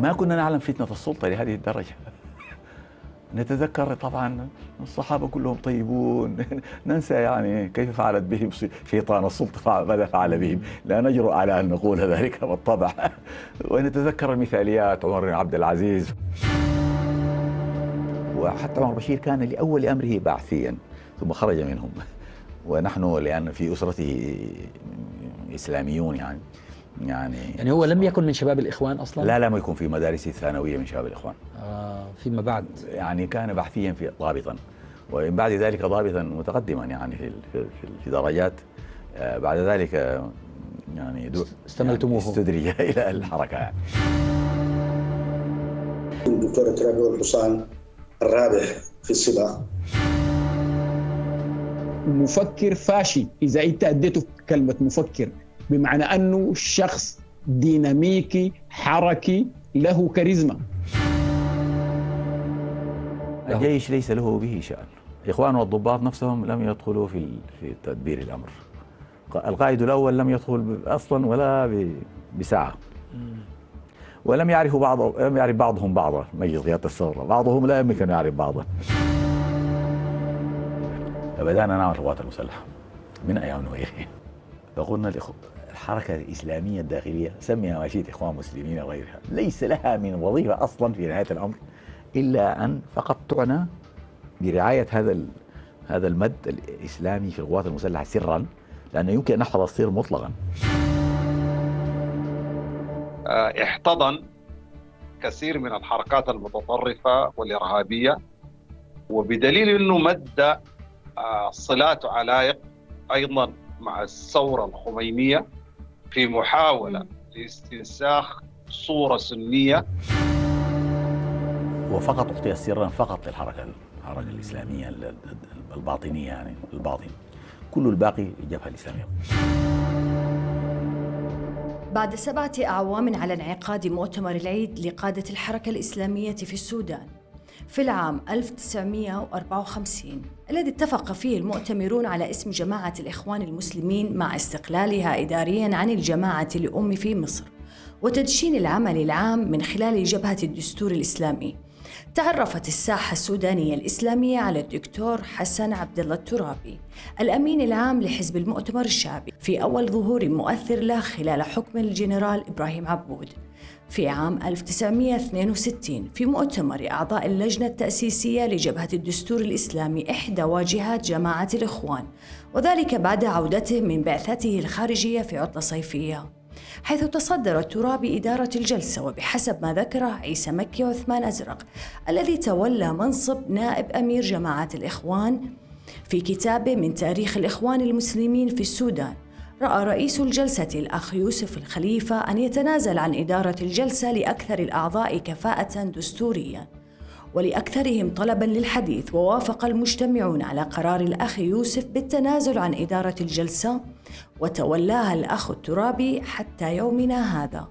ما كنا نعلم فتنة السلطة لهذه الدرجة. نتذكر طبعا الصحابة كلهم طيبون. ننسى يعني كيف فعلت بهم شيطان السلطة ماذا فعل بهم. لا نجرؤ على أن نقول ذلك بالطبع. ونتذكر المثاليات عمر بن عبد العزيز. وحتى عمر بشير كان لأول أمره بعثيا ثم خرج منهم. ونحن لأن في أسرته إسلاميون يعني. يعني يعني هو لم يكن من شباب الإخوان أصلا؟ لا لم يكن في مدارس الثانوية من شباب الإخوان. آه فيما بعد. يعني كان بحثيا في ضابطا. ومن بعد ذلك ضابطا متقدما يعني في في, في درجات آه بعد ذلك يعني استملتموه. استدرج إلى الحركة. يعني. الدكتور ترابي الحصان الرابح في السباق. مفكر فاشي. إذا أنت أديته كلمة مفكر. بمعنى أنه شخص ديناميكي حركي له كاريزما. الجيش ليس له به شأن. إخوان والضباط نفسهم لم يدخلوا في في تدبير الأمر. القائد الأول لم يدخل أصلا ولا بساعة. ولم يعرفوا بعض لم يعرف بعضهم بعضا مجلس قيادة الثورة. بعضهم لا يمكن أن يعرف بعضا. فبدأنا نعمل القوات المسلحة. من أيام نويري فقلنا الحركة الإسلامية الداخلية سميها ما شئت إخوان مسلمين وغيرها ليس لها من وظيفة أصلا في نهاية الأمر إلا أن فقط تعنى برعاية هذا هذا المد الإسلامي في القوات المسلحة سرا لأنه يمكن أن نحفظ السر مطلقا. آه، احتضن كثير من الحركات المتطرفة والإرهابية وبدليل أنه مد آه، صلات وعلايق أيضا مع الثورة الخمينية في محاولة لاستنساخ صورة سنية. وفقط أعطي سرا فقط للحركة الحركة الإسلامية الباطنية يعني الباطن. كل الباقي الجبهة الإسلامية. بعد سبعة أعوام على انعقاد مؤتمر العيد لقادة الحركة الإسلامية في السودان. في العام 1954 الذي اتفق فيه المؤتمرون على اسم جماعة الإخوان المسلمين مع استقلالها إداريا عن الجماعة الأم في مصر وتدشين العمل العام من خلال جبهة الدستور الإسلامي. تعرفت الساحة السودانية الإسلامية على الدكتور حسن عبد الله الترابي الأمين العام لحزب المؤتمر الشعبي في أول ظهور مؤثر له خلال حكم الجنرال إبراهيم عبود. في عام 1962 في مؤتمر أعضاء اللجنة التأسيسية لجبهة الدستور الإسلامي إحدى واجهات جماعة الإخوان وذلك بعد عودته من بعثته الخارجية في عطلة صيفية. حيث تصدر الترابي إدارة الجلسة وبحسب ما ذكره عيسى مكي وعثمان أزرق الذي تولى منصب نائب أمير جماعة الإخوان في كتابه من تاريخ الإخوان المسلمين في السودان. رأى رئيس الجلسة الأخ يوسف الخليفة أن يتنازل عن إدارة الجلسة لأكثر الأعضاء كفاءة دستوريا ولأكثرهم طلبا للحديث ووافق المجتمعون على قرار الأخ يوسف بالتنازل عن إدارة الجلسة وتولاها الأخ الترابي حتى يومنا هذا.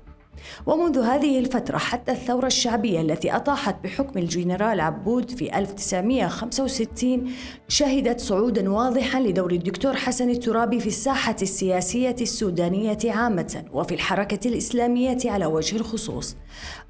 ومنذ هذه الفترة حتى الثورة الشعبية التي أطاحت بحكم الجنرال عبود في 1965 شهدت صعودا واضحا لدور الدكتور حسن الترابي في الساحة السياسية السودانية عامة وفي الحركة الإسلامية على وجه الخصوص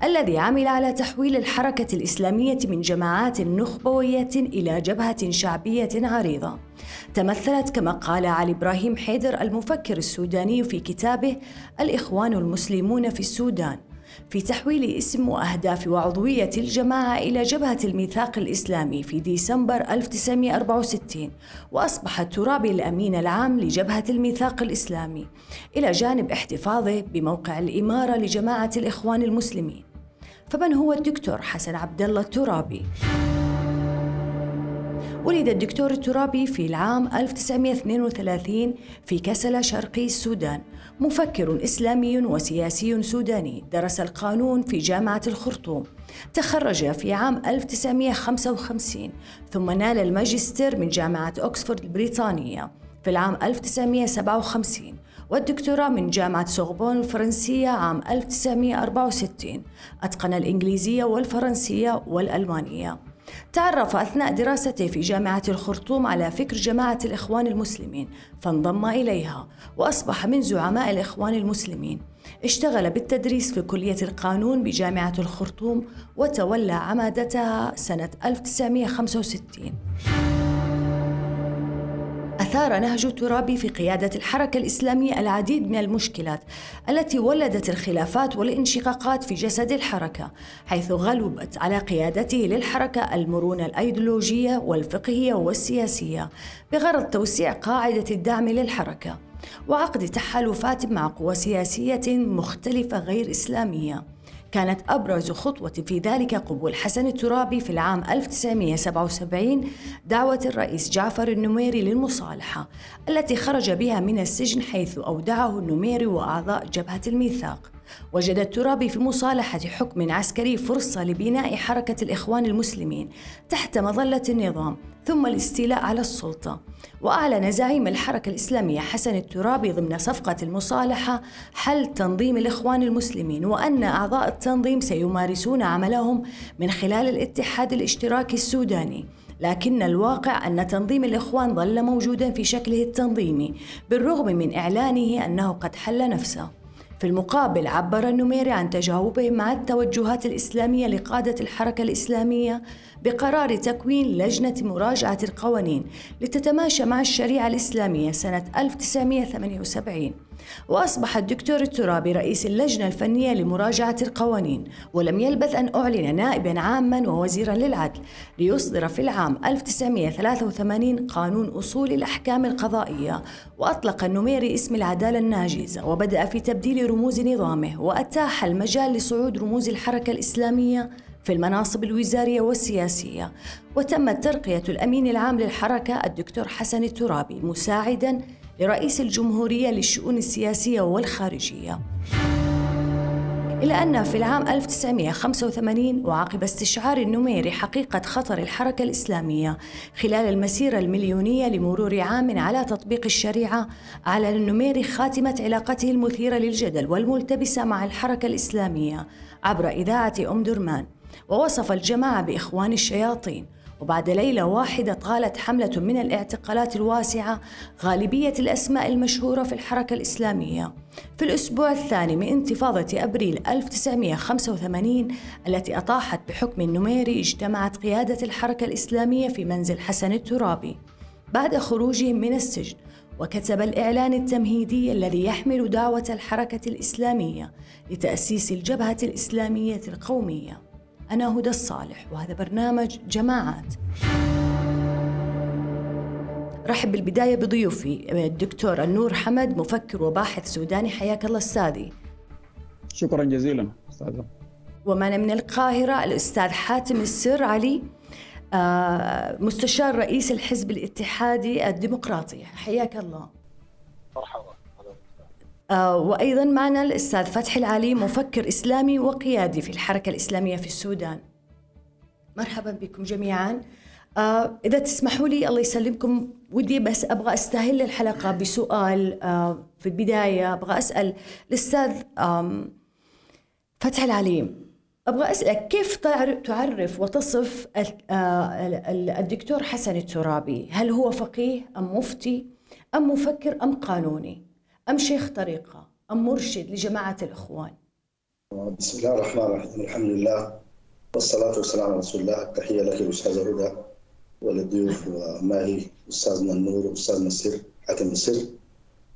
الذي عمل على تحويل الحركة الإسلامية من جماعات نخبوية إلى جبهة شعبية عريضة. تمثلت كما قال علي إبراهيم حيدر المفكر السوداني في كتابه الإخوان المسلمون في السودان في تحويل اسم وأهداف وعضوية الجماعة إلى جبهة الميثاق الإسلامي في ديسمبر 1964 وأصبح الترابي الأمين العام لجبهة الميثاق الإسلامي إلى جانب احتفاظه بموقع الإمارة لجماعة الإخوان المسلمين فمن هو الدكتور حسن عبد الله الترابي؟ ولد الدكتور الترابي في العام 1932 في كسلة شرقي السودان مفكر إسلامي وسياسي سوداني درس القانون في جامعة الخرطوم. تخرج في عام 1955 ثم نال الماجستير من جامعة أكسفورد البريطانية في العام 1957 والدكتوراه من جامعة سوربون الفرنسية عام 1964 أتقن الإنجليزية والفرنسية والألمانية. تعرف أثناء دراسته في جامعة الخرطوم على فكر جماعة الإخوان المسلمين فانضم إليها وأصبح من زعماء الإخوان المسلمين. اشتغل بالتدريس في كلية القانون بجامعة الخرطوم وتولى عمادتها سنة 1965 أثار نهج الترابي في قيادة الحركة الإسلامية العديد من المشكلات التي ولدت الخلافات والانشقاقات في جسد الحركة حيث غلبت على قيادته للحركة المرونة الأيديولوجية والفقهية والسياسية بغرض توسيع قاعدة الدعم للحركة وعقد تحالفات مع قوى سياسية مختلفة غير إسلامية. كانت أبرز خطوة في ذلك قبول حسن الترابي في العام 1977 دعوة الرئيس جعفر النميري للمصالحة التي خرج بها من السجن حيث أودعه النميري وأعضاء جبهة الميثاق. وجد الترابي في مصالحة حكم عسكري فرصة لبناء حركة الإخوان المسلمين تحت مظلة النظام ثم الاستيلاء على السلطة. وأعلن زعيم الحركة الإسلامية حسن الترابي ضمن صفقة المصالحة حل تنظيم الإخوان المسلمين وأن أعضاء التنظيم سيمارسون عملهم من خلال الاتحاد الاشتراكي السوداني. لكن الواقع أن تنظيم الإخوان ظل موجودا في شكله التنظيمي بالرغم من إعلانه أنه قد حل نفسه. في المقابل عبر النميري عن تجاوبه مع التوجهات الإسلامية لقادة الحركة الإسلامية بقرار تكوين لجنة مراجعة القوانين لتتماشى مع الشريعة الإسلامية سنة 1978 وأصبح الدكتور الترابي رئيس اللجنة الفنية لمراجعة القوانين ولم يلبث أن أعلن نائبا عاما ووزيرا للعدل ليصدر في العام 1983 قانون أصول الأحكام القضائية وأطلق النميري اسم العدالة الناجزة وبدأ في تبديل رموز نظامه وأتاح المجال لصعود رموز الحركة الإسلامية في المناصب الوزارية والسياسية وتمت ترقية الأمين العام للحركة الدكتور حسن الترابي مساعدا لرئيس الجمهورية للشؤون السياسية والخارجية. إلى أن في العام 1985 وعقب استشعار النميري حقيقة خطر الحركة الإسلامية خلال المسيرة المليونية لمرور عام على تطبيق الشريعة أعلن النميري خاتمة علاقته المثيرة للجدل والملتبسة مع الحركة الإسلامية عبر إذاعة أم درمان. ووصف الجماعة بإخوان الشياطين. وبعد ليلة واحدة طالت حملة من الاعتقالات الواسعة غالبية الأسماء المشهورة في الحركة الإسلامية. في الأسبوع الثاني من انتفاضة أبريل 1985 التي أطاحت بحكم النميري اجتمعت قيادة الحركة الإسلامية في منزل حسن الترابي. بعد خروجهم من السجن وكتب الإعلان التمهيدي الذي يحمل دعوة الحركة الإسلامية لتأسيس الجبهة الإسلامية القومية. أنا هدى الصالح وهذا برنامج جماعات. رحب بالبداية بضيوفي الدكتور النور حمد مفكر وباحث سوداني حياك الله أستاذي. شكرا جزيلا أستاذة. ومعنا من القاهرة الأستاذ حاتم السر علي آه، مستشار رئيس الحزب الاتحادي الديمقراطي. حياك الله. مرحبا. وأيضا معنا الأستاذ فتحي العلي مفكر إسلامي وقيادي في الحركة الإسلامية في السودان. مرحبا بكم جميعا. آه، إذا تسمحوا لي الله يسلمكم. ودي بس أبغى أستهل الحلقة بسؤال آه، في البداية. أبغى أسأل الأستاذ فتحي العليم أبغى أسألك كيف تعرف وتصف الدكتور حسن الترابي؟ هل هو فقيه أم مفتي أم مفكر أم قانوني؟ أم شيخ طريقة أم مرشد لجماعة الإخوان؟ بسم الله الرحمن الرحيم الحمد لله والصلاة والسلام على رسول الله. التحية لك الأستاذ هدى وللضيوف وماهي أستاذنا النور وأستاذنا السر حاتم السر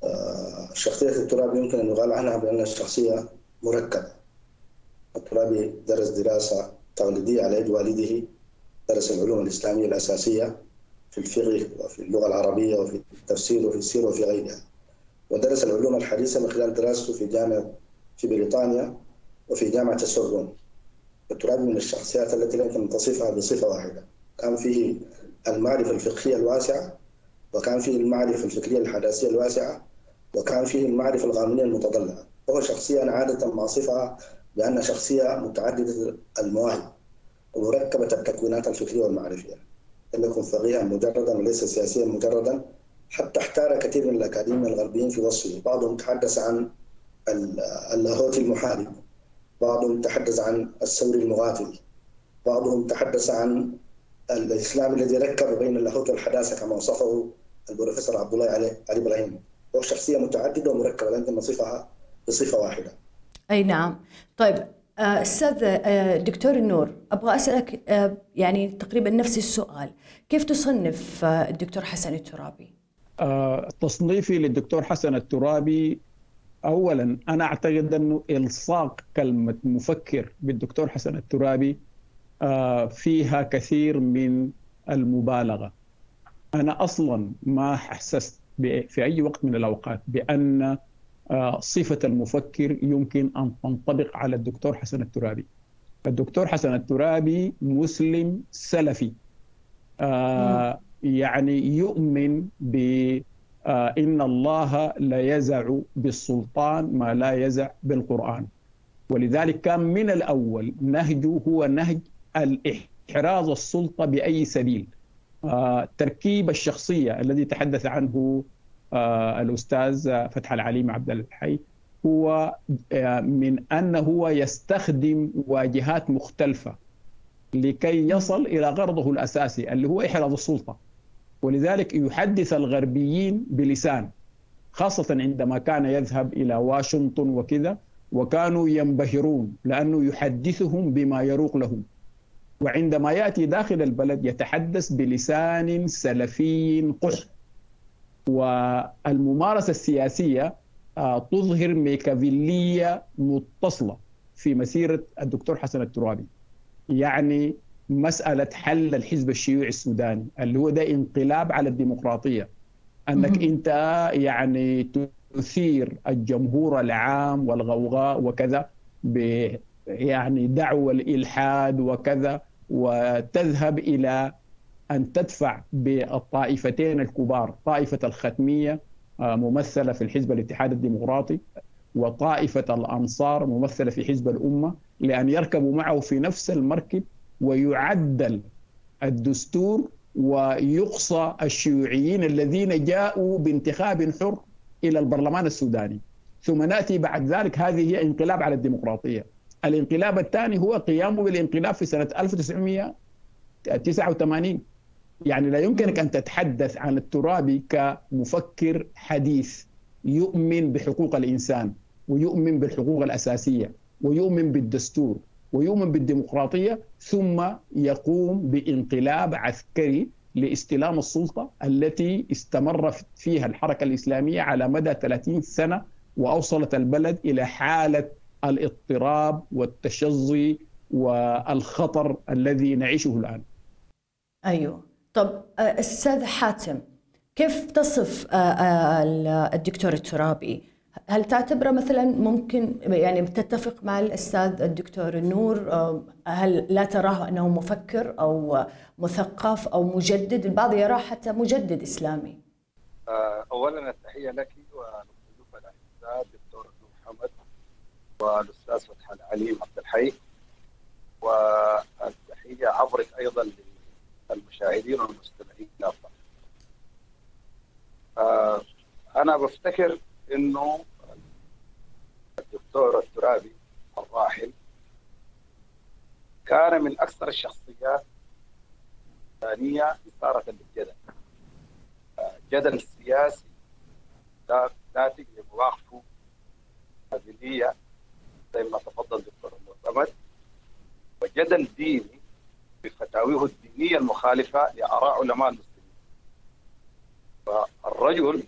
آه، شخصية الترابي يمكن أن يقال عنها بأنها شخصية مركبة. الترابي درس دراسة تقليدية على يد والده درس العلوم الإسلامية الأساسية في الفقه وفي اللغة العربية وفي التفسير وفي السير وفي غيرها. ودرس العلوم الحديثة من خلال دراسته في جامعة في بريطانيا وفي جامعة السوربون الترابي من الشخصيات التي لا يمكن تصفها بصفة واحدة. كان فيه المعرفة الفقهية الواسعة وكان فيه المعرفة الفكرية الحداثية الواسعة وكان فيه المعرفة القانونية المتطلعة وهو شخصية أنا عادة ما أصفها بأن شخصية متعددة المواهب ومركبة التكوينات الفكرية والمعرفية. لم يكن فقيها مجردا وليس سياسيا مجردا حتى احتار كثير من الأكاديميين الغربيين في وصفه، بعضهم تحدث عن اللاهوتي المحارب، بعضهم تحدث عن الثوري المغافل، بعضهم تحدث عن الإسلام الذي ركب بين اللاهوت والحداثة كما وصفه البروفيسور عبد الله علي علي إبراهيم. هو شخصية متعددة ومركبة لكن نصفها بصفه واحدة. أي نعم، طيب آه، أستاذ آه، دكتور النور أبغى أسألك آه، يعني تقريبا نفس السؤال، كيف تصنف الدكتور حسن الترابي؟ تصنيفي للدكتور حسن الترابي اولا أنا أعتقد أنه إلصاق كلمة مفكر بالدكتور حسن الترابي فيها كثير من المبالغة. أنا أصلا ما حسست في أي وقت من الأوقات بأن آه، صفة المفكر يمكن أن تنطبق على الدكتور حسن الترابي. الدكتور حسن الترابي مسلم سلفي. آه، يعني يؤمن ب آه، إن الله لا يزع بالسلطان ما لا يزع بالقرآن. ولذلك كان من الأول نهجه هو نهج الإحراز السلطة بأي سبيل. تركيب الشخصية الذي تحدث عنه آه، الأستاذ فتح العليم عبد الحي هو آه، من انه هو يستخدم واجهات مختلفة لكي يصل إلى غرضه الأساسي اللي هو إحراز السلطة ولذلك يحدث الغربيين بلسان خاصة عندما كان يذهب إلى واشنطن وكذا وكانوا ينبهرون لأنه يحدثهم بما يروق لهم. وعندما يأتي داخل البلد يتحدث بلسان سلفي قح. والممارسة السياسية آه، تظهر ميكافيلية متصلة في مسيرة الدكتور حسن الترابي. يعني مسألة حل الحزب الشيوعي السوداني اللي هو ده انقلاب على الديمقراطية. أنك أنت يعني تثير الجمهور العام والغوغاء وكذا ب يعني دعوة الإلحاد وكذا وتذهب إلى أن تدفع بالطائفتين الكبار طائفة الختمية آه، ممثلة في الحزب الاتحاد الديمقراطي وطائفة الأنصار ممثلة في حزب الأمة لأن يركبوا معه في نفس المركب ويعدل الدستور ويقصى الشيوعيين الذين جاءوا بانتخاب حر إلى البرلمان السوداني. ثم نأتي بعد ذلك هذه هي انقلاب على الديمقراطية. الانقلاب الثاني هو قيامه بالانقلاب في سنة 1989 يعني لا يمكنك أن تتحدث عن الترابي كمفكر حديث يؤمن بحقوق الإنسان ويؤمن بالحقوق الأساسية ويؤمن بالدستور. ويؤمن بالديمقراطية ثم يقوم بانقلاب عسكري لاستلام السلطة التي استمر فيها الحركة الإسلامية على مدى 30 سنة وأوصلت البلد إلى حالة الاضطراب والتشظي والخطر الذي نعيشه الآن أيوه طب آه، أستاذ حاتم كيف تصف آه، آه، الدكتور الترابي؟ هل تعتبره مثلا ممكن يعني تتفق مع الأستاذ الدكتور النور هل لا تراه أنه مفكر أو مثقف أو مجدد؟ البعض يراه حتى مجدد إسلامي. اولا التحية لك وللضيوف الاعزاء الدكتور محمد والأستاذ فتح العليم عبد الحي. والتحية عبرك أيضا المشاهدين والمستمعين. آه أنا بفتكر إنه الدكتور الترابي الراحل كان من أكثر الشخصيات الثانية إثارة للجدل. جدل سياسي ناتج لمواقفه هزليه زي ما تفضل دكتور معتمد وجدل ديني بفتاويه الدينية المخالفة لآراء علماء المسلمين فالرجل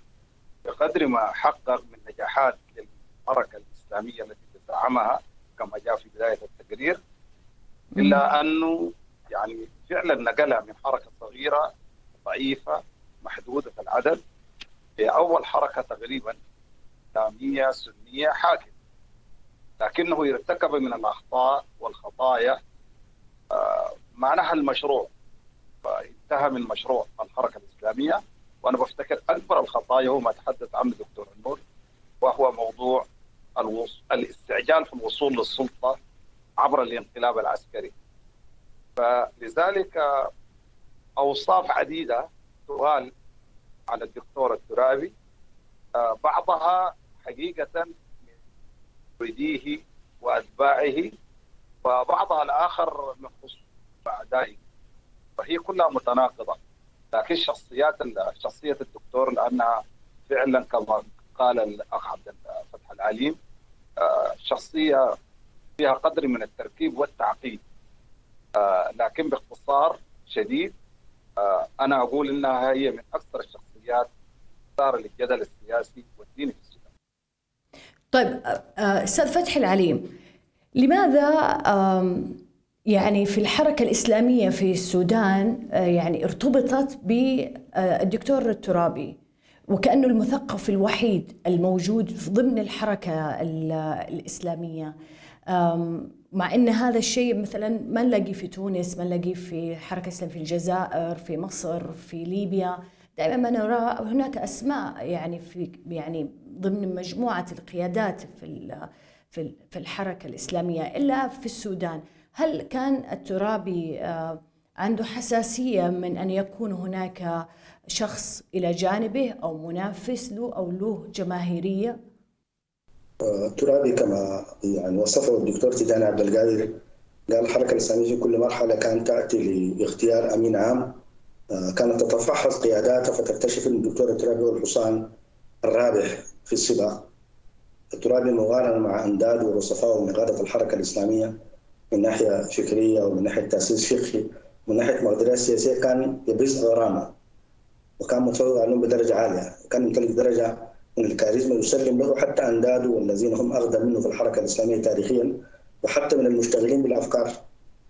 بقدر ما حقق من نجاحات للحركة الإسلامية التي تزعمها كما جاء في بداية التقرير إلا أنه يعني فعلا نقلها من حركة صغيرة ضعيفة محدودة العدد لأول حركة تقريبا إسلامية سنية حاكمة. لكنه ارتكب من الأخطاء والخطايا معناها المشروع فانتهى من مشروع الحركة الإسلامية. وأنا بفتكر أكبر الخطايا هو ما تحدث عنه دكتور النور وهو موضوع الوص... الاستعجال في الوصول للسلطة عبر الانقلاب العسكري. فلذلك أوصاف عديدة تقال على الدكتور الترابي. آه، بعضها حقيقة من مريديه وأتباعه وبعضها الآخر من خصوص أعدائه. فهي كلها متناقضة. لكن شخصيات شخصية الدكتور لأنها فعلا كما قال الأخ عبد الفتح العليم آه، شخصية فيها قدر من التركيب والتعقيد آه، لكن باختصار شديد آه، أنا أقول إنها هي من أكثر الشخصيات صار للجدل السياسي والديني في السودان. طيب أستاذ فتحي العليم لماذا يعني في الحركة الإسلامية في السودان يعني ارتبطت بالدكتور الترابي. وكأنه المثقف الوحيد الموجود ضمن الحركة الإسلامية. مع إن هذا الشيء مثلا ما نلاقيه في تونس ما نلاقيه في حركة الإسلام في الجزائر في مصر في ليبيا. دائما ما نرى هناك أسماء يعني في يعني ضمن مجموعة القيادات في في الحركة الإسلامية إلا في السودان. هل كان الترابي آه، عنده حساسية من أن يكون هناك شخص إلى جانبه أو منافس له أو له جماهيرية؟ ترابي كما يعني وصفه الدكتور تيجان عبد القادر قال الحركة الإسلامية في كل مرحلة كانت تأتي لاختيار أمين عام. آه، كانت تتفحص قياداتها فتكتشف أن الدكتور الترابي هو الحصان الرابح في السباق. الترابي مقارنه مع انداده ورصفائه من قاده الحركة الإسلامية. من ناحية فكرية ومن ناحية تأسيس فقهي ومن ناحية مقدرات سياسيه كان يبرز غرامه وكان متفوق عليهم بدرجة عالية. وكان يمتلك درجة من الكاريزما يسلم له حتى أنداده والذين هم أقدم منه في الحركة الإسلامية تاريخيا وحتى من المشتغلين بالأفكار.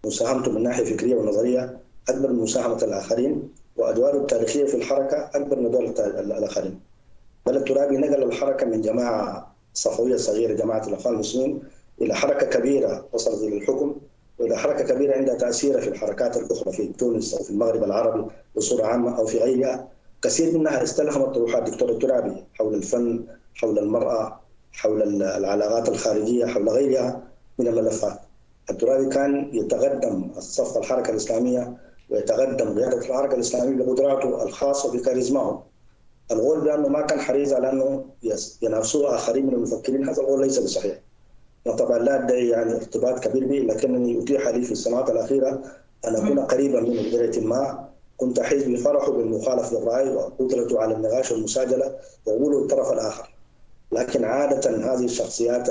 مساهمته من ناحية فكرية ونظرية أكبر من مساهمة الآخرين وأدواره التاريخية في الحركة أكبر من أدوار الآخرين. بل الترابي نقل الحركة من جماعة صفوية صغيرة جماعة الأخوان المسلمين إلى حركة كبيرة وصلت إلى الحكم وإلى حركة كبيرة عندها تأثير في الحركات الأخرى في تونس أو في المغرب العربي بصورة عامة أو في غيرها كثير منها استلهمت طروحات دكتور الترابي حول الفن حول المرأة حول العلاقات الخارجية حول غيرها من الملفات. الترابي كان يتقدم الصف الحركة الإسلامية ويتقدم قيادة الحركة الإسلامية بقدراته الخاصة بكاريزماه القول بأنه ما كان حريص على أنه ينافسوه آخرين من المفكرين. هذا القول ليس بصحيح. طبعا لا أدعي يعني ارتباط كبير به لكنني أتيح لي في السنوات الأخيرة أن أكون قريبا منه بدرجة ما. كنت أحس بفرحه بالمخالفة للرأي وقدرته على النقاش والمساجلة وقوله الطرف الآخر. لكن عادة هذه الشخصيات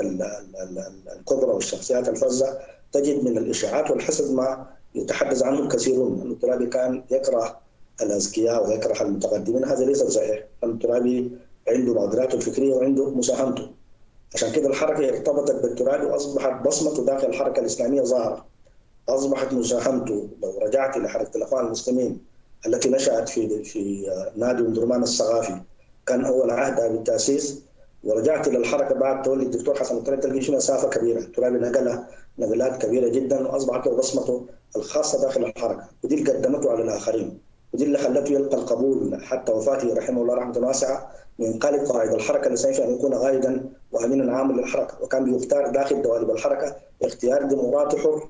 الكبرى والشخصيات الفزة تجد من الإشاعات والحسد ما يتحدث عنه الكثيرون أن الترابي كان يكره الأذكياء ويكره المتقدمين. هذا ليس صحيح. الترابي عنده مقدراته الفكرية وعنده مساهمته. عشان كده الحركة ارتبطت بالترابي وأصبحت بصمته داخل الحركة الإسلامية ظاهرة. أصبحت مساهمته لو رجعت إلى حركة الأخوان المسلمين التي نشأت في في نادي درمان الثقافي. كان أول عهدها بالتأسيس ورجعت إلى الحركة بعد تولي الدكتور حسن الترابي تلقي في مسافة كبيرة. الترابي نقلها. نقلات كبيرة جدا. وأصبحت له بصمته الخاصة داخل الحركة. ودي اللي قدمته على الآخرين. ودي اللي خلته يلقى القبول. حتى وفاته رحمه الله رحمة واسعة من قالب قائد الحركة الإسلامية أن يكون قائدا وأمينا عاما للحركة. وكان بيختار داخل دوالب الحركة اختيار ديمقراطي حر.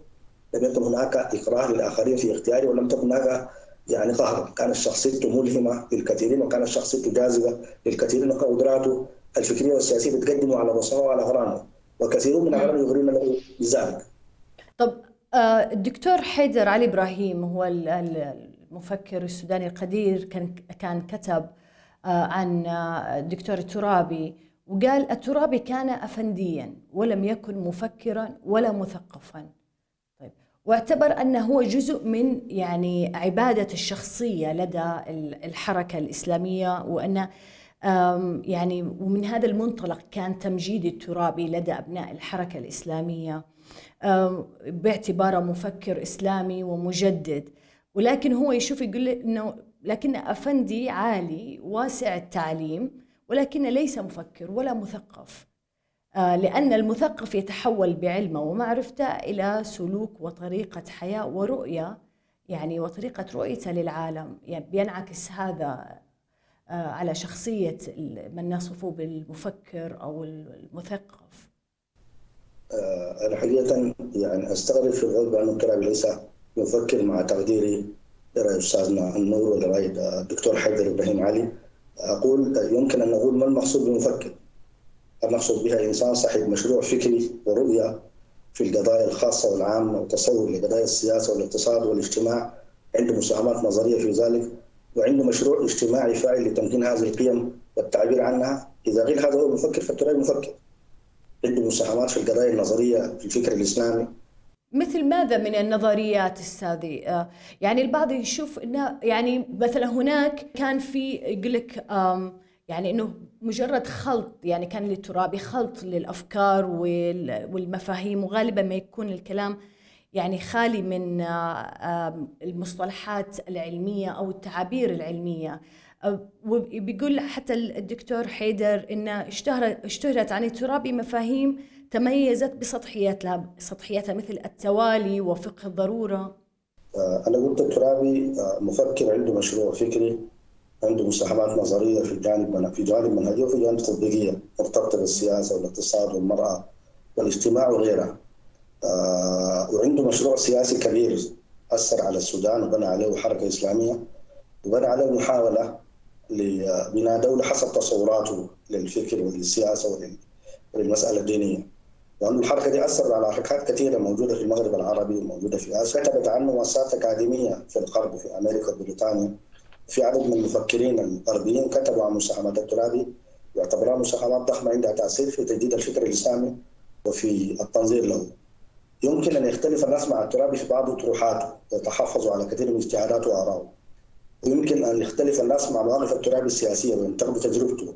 لم يكن هناك إكراه للآخرين في اختياره ولم تكن هناك يعني قهر كانت شخصيته ملهمة للكثيرين وكانت شخصيته جاذبة للكثيرين وقدراته الفكرية والسياسية بتقدم على مستوى وعلى غرامه. وكثيرون من العالم يغرون له بذلك. طب آه، الدكتور حيدر علي إبراهيم هو المفكر السوداني القدير كان كتب آه، عن آه، الدكتور الترابي وقال الترابي كان أفنديا ولم يكن مفكرا ولا مثقفا. واعتبر انه هو جزء من يعني عبادة الشخصية لدى الحركة الإسلامية وانه يعني ومن هذا المنطلق كان تمجيد الترابي لدى أبناء الحركة الإسلامية باعتباره مفكر إسلامي ومجدد. ولكن هو يشوف يقول إنه لكن أفندي عالي واسع التعليم ولكن ليس مفكر ولا مثقف. آه، لأن المثقف يتحول بعلمه ومعرفته إلى سلوك وطريقة حياة ورؤية يعني وطريقة رؤيته للعالم. يعني بينعكس هذا آه، على شخصية من نصفه بالمفكر أو المثقف. آه، أنا حقيقة يعني أستغرب في الغرب بأن الترابي ليس يفكر مع تقديري لرأي أستاذنا النور ولرأي الدكتور حيدر إبراهيم علي. أقول يمكن أن نقول ما المقصود بمفكر؟ المقصود بها إنسان صاحب مشروع فكري ورؤية في القضايا الخاصة والعامة وتصور لقضايا السياسة والاقتصاد والاجتماع عنده مساهمات نظرية في ذلك وعنده مشروع اجتماعي فاعل لتمكين هذه القيم والتعبير عنها. إذا غير هذا هو المفكر فالترابي مفكر. عنده مساهمات في القضايا النظرية في الفكر الإسلامي مثل ماذا من النظريات استاذي؟ آه، يعني البعض يشوف إنه يعني مثلا هناك كان في يقول لك يعني إنه مجرد خلط يعني كان للترابي خلط للأفكار والمفاهيم وغالبا ما يكون الكلام يعني خالي من آه، المصطلحات العلمية أو التعابير العلمية وبيقول حتى الدكتور حيدر إنه اشتهرت اشتهرت عن الترابي مفاهيم تميزت بسطحياتها سطحياتها مثل التوالي وفقه الضرورة آه، أنا قلت الترابي آه، مفكر عنده مشروع فكري عنده مساهمات نظرية في جانب في جانب منهجية وفي جانب تطبيقية مرتبطة بالسياسة والاقتصاد والمرأة والاجتماع وغيرها. آه وعنده مشروع سياسي كبير أثر على السودان وبنى عليه حركة إسلامية وبنى عليه محاولة لبناء دولة حسب تصوراته للفكر وللسياسة وللمسألة الدينية. وأن الحركة دي أثرت على حركات كثيرة موجودة في المغرب العربي وموجودة في آسيا. كتبت عنه مؤسسات أكاديمية في الغرب وفي أمريكا وبريطانيا في عدد من المفكرين الغربيين. كتبوا عن مساهمات الترابي. يعتبرها مساهمات ضخمة عندها تأثير في تجديد الفكر الإسلامي وفي التنظير له. يمكن أن يختلف الناس مع الترابي في بعض طروحاته ويتحفظوا على كثير من اجتهاداته وآرائه. ويمكن أن يختلف الناس مع مواقف الترابي السياسية وينتقدوا تجربته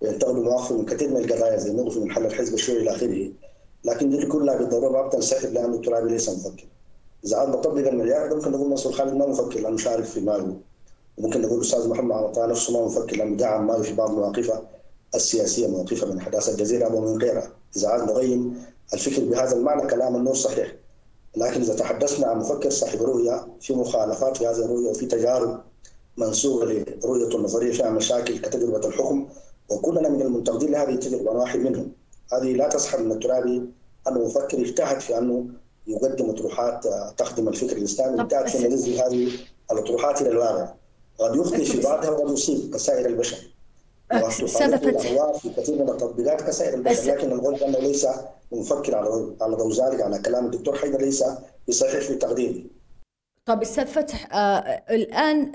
وينتقدوا مواقفه من كثير من القضايا زي موقفه من حل الحزب الشيوعي إلى آخره. لكن دي كلها بالضرورة ما بتنسحب لأن الترابي ليس مفكر إذا عاد بطبق المليار ممكن نقول منصور خالد ما مفكر لأنه مش عارف في ماله. ممكن نقول الاستاذ محمد عطاء نفسه ما مفكر لأنه دعم ماله في بعض مواقفه السياسية مواقفها من حداثة الجزيره ومن غيرها. إذا عاد نقيم الفكر بهذا المعنى كلام النور صحيح. لكن إذا تحدثنا عن مفكر صاحب رؤية في مخالفات في هذه الرؤية وفي تجارب منسوبة لرؤيته النظرية فيها مشاكل كتجربة الحكم وكلنا من المنتقدين لهذه التجربة واحد منهم. هذه لا تسحب من الترابي. أنه مفكر اجتهد في أنه يقدم اطروحات تخدم الفكر الإسلامي. اجتهد في نزل هذه الاطروحات إلى الواقع. قد يخطئ في بعضها وقد يصيب كسائر البشر. في كثير من التطبيقات كسائر البشر. لكن نقول أنه ليس مفكر على على ضوء ذلك على كلام الدكتور حيدر ليس بصحيح في تقديري طب أستاذ فتح آه الآن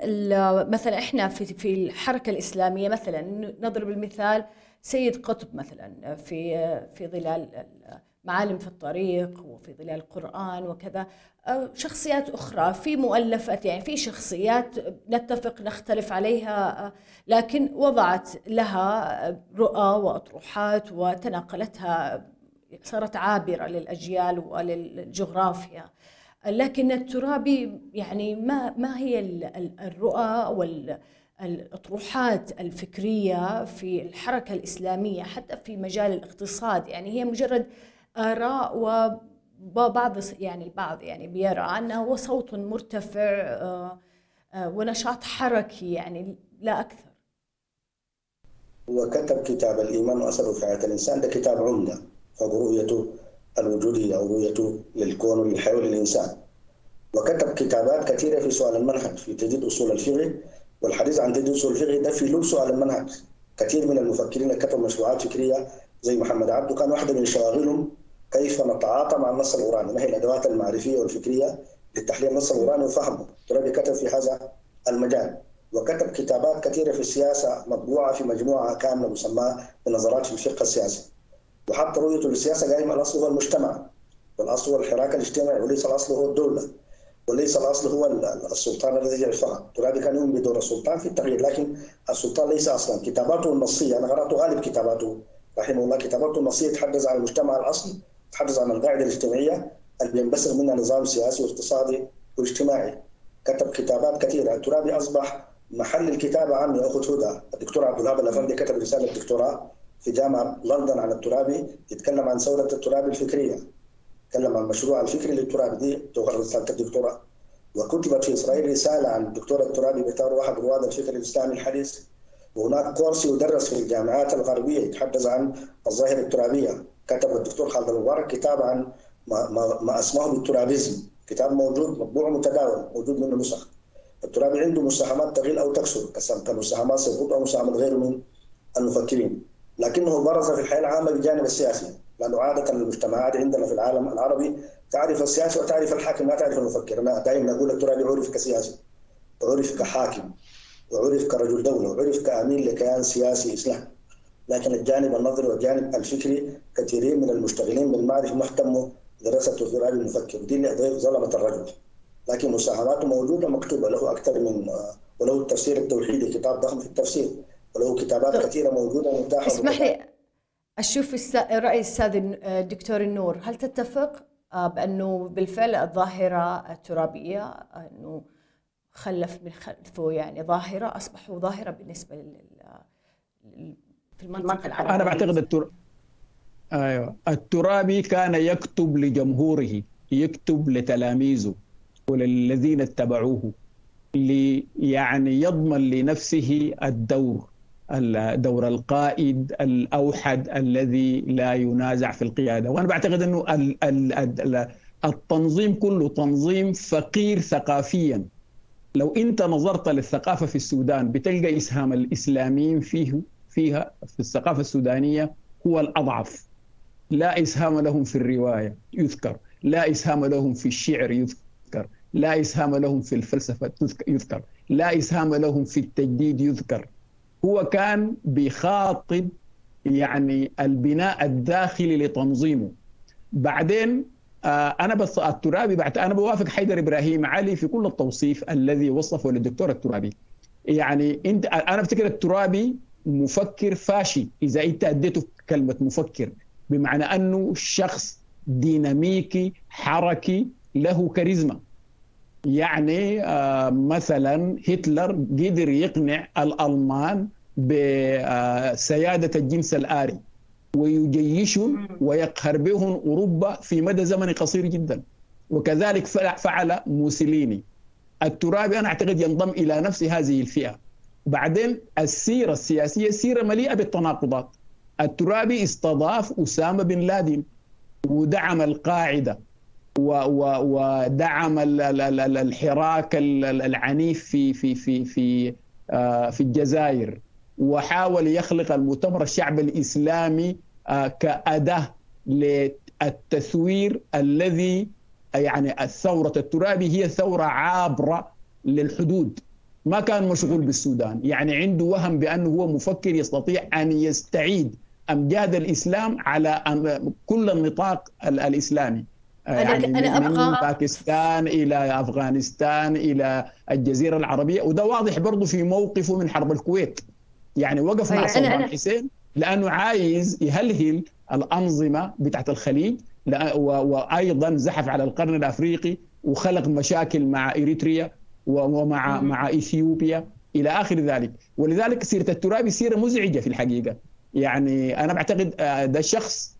مثلا إحنا في في الحركة الإسلامية مثلا نضرب المثال سيد قطب مثلا في في ظلال معالم في الطريق وفي ظلال القرآن وكذا. شخصيات أخرى في مؤلفات يعني في شخصيات نتفق نختلف عليها لكن وضعت لها رؤى وأطروحات وتناقلتها صارت عابرة للأجيال وللجغرافيا. لكن الترابي يعني ما ما هي الرؤى وال الأطروحات الفكرية في الحركة الإسلامية حتى في مجال الاقتصاد. يعني هي مجرد آراء وبعض يعني البعض يعني بيرى أنه هو صوت مرتفع آه، آه، ونشاط حركي يعني لا أكثر. هو كتب كتاب الإيمان وأثره في حياة الإنسان ده كتاب فوق رؤيته الوجودية أو رؤيته للكون وللحياة وللإنسان وكتب كتابات كثيرة في سؤال المنهج في تجديد أصول الفقه والحديث عن أصول الفقه ده في لب سؤال المنهج. كثير من المفكرين كتبوا مشروعات فكرية زي محمد عبده كان واحدة من شواغلهم كيف نتعاطى مع النص القرآني ما هي الأدوات المعرفية والفكرية لتحليل النص القرآني وفهمه. ترابي كتب في هذا المجال وكتب كتابات كثيرة في السياسة مطبوعة في مجموعة كاملة مسماة بنظرات في الفقه السياسي. وحتى رؤيته للسياسة قائمة الأصل هو المجتمع والأصل هو الحراك الاجتماعي وليس الأصل هو الدولة. وليس الأصل هو السلطان الذي يرفعه ترابي كان يؤمن بدور السلطان في التغيير لكن السلطان ليس أصلا. كتاباته النصية أنا قرأت غالب كتاباته رحمه الله. كتاباته النصية تحدث عن المجتمع الأصلي تحدث عن القاعدة الاجتماعية اللي بينبثق منها نظام سياسي واقتصادي واجتماعي. كتب كتابات كثيرة. الترابي أصبح محل الكتابة عنه يا أخت هدى. الدكتور عبد الوهاب الأفندي كتب رسالة دكتوراه في جامعة لندن عن الترابي يتكلم عن ثورة الترابي الفكرية. تكلم عن المشروع الفكري للترابي دي تغرد رسالة الدكتوراه وكتبت في إسرائيل رسالة عن الدكتور الترابي باعتباره واحد رواد الفكر الإسلامي الحديث. وهناك course يدرس في الجامعات الغربية يتحدث عن الظاهرة الترابية. كتب الدكتور خالد المبارك كتاب عن ما, ما, ما اسمه بال Turabism. كتاب موجود مطبوع متداول موجود منه نسخ. الترابي عنده مساهمات تقل أو تكثر كمساهمات سقوط أو مساهمات غيره من المفكرين. لكنه برز في الحياة العامة بالجانب السياسي. لأنه عاده المجتمعات عندنا في العالم العربي. تعرف السياسي وتعرف الحاكم ما تعرف المفكر. أنا دائما أقول الترابي عرف كسياسي وعرف كحاكم وعرف كرجل دولة وعرف كامين لكيان سياسي اسلامي لكن الجانب النظري والجانب الفكري كثيرين من المشتغلين بالمعرفة مهتموا دراسة الترابي المفكر. دي اللي ظلمت الرجل. لكن مساهماته موجودة مكتوبة له أكثر من وله التفسير التوحيدي كتاب ضخم في التفسير. وله كتابات. كثيرة موجودة متاحة اسمح لي أشوف رأي الاستاذ الدكتور النور. هل تتفق؟ آه، بأنه بالفعل الظاهرة الترابية أنه خلف من خلفه يعني ظاهرة أصبحوا ظاهرة بالنسبة لل في المنطقة العربية. أنا بعتقد التر... أيوه. الترابي كان يكتب لجمهوره يكتب لتلاميذه وللذين اتبعوه لي يعني يضمن لنفسه الدور. دور القائد الأوحد الذي لا ينازع في القيادة. وأنا بعتقد أنه التنظيم كله تنظيم فقير ثقافيا. لو أنت نظرت للثقافة في السودان بتلقى إسهام الإسلاميين فيه فيها في الثقافة السودانية هو الأضعف. لا إسهام لهم في الرواية يذكر. لا إسهام لهم في الشعر يذكر. لا إسهام لهم في الفلسفة يذكر. لا إسهام لهم في التجديد يذكر. هو كان بيخاطب يعني البناء الداخلي لتنظيمه. بعدين آه أنا بس الترابي بعد أنا بوافق حيدر إبراهيم علي في كل التوصيف الذي وصفه للدكتور الترابي. يعني أنت أنا أفتكر الترابي مفكر فاشي إذا أنت أديته كلمة مفكر بمعنى أنه شخص ديناميكي حركي له كاريزما. يعني آه، مثلا هتلر قدر يقنع الألمان بسيادة الجنس الآري ويجيشهم ويقهر بهم أوروبا في مدى زمني قصير جدا. وكذلك فعل موسوليني. الترابي أنا أعتقد ينضم إلى نفس هذه الفئة. بعدين السيرة السياسية سيرة مليئة بالتناقضات. الترابي استضاف أسامة بن لادن ودعم القاعدة. ودعم الحراك العنيف في في في في آه، في الجزائر. وحاول يخلق المؤتمر الشعب الإسلامي آه، كأداة للتثوير الذي يعني الثورة الترابي هي ثورة عابرة للحدود. ما كان مشغول بالسودان. يعني عنده وهم بأنه هو مفكر يستطيع أن يستعيد أمجاد الإسلام على كل النطاق الإسلامي. يعني أنا من أبغى باكستان إلى أفغانستان إلى الجزيرة العربية وده واضح برضه في موقفه من حرب الكويت. يعني وقف مع صدام حسين لأنه عايز يهلهل الأنظمة بتاعت الخليج وأيضا زحف على القرن الأفريقي وخلق مشاكل مع إريتريا ومع مع إثيوبيا إلى آخر ذلك. ولذلك سيرة الترابي سيرة مزعجة في الحقيقة. يعني أنا بعتقد آه، ده شخص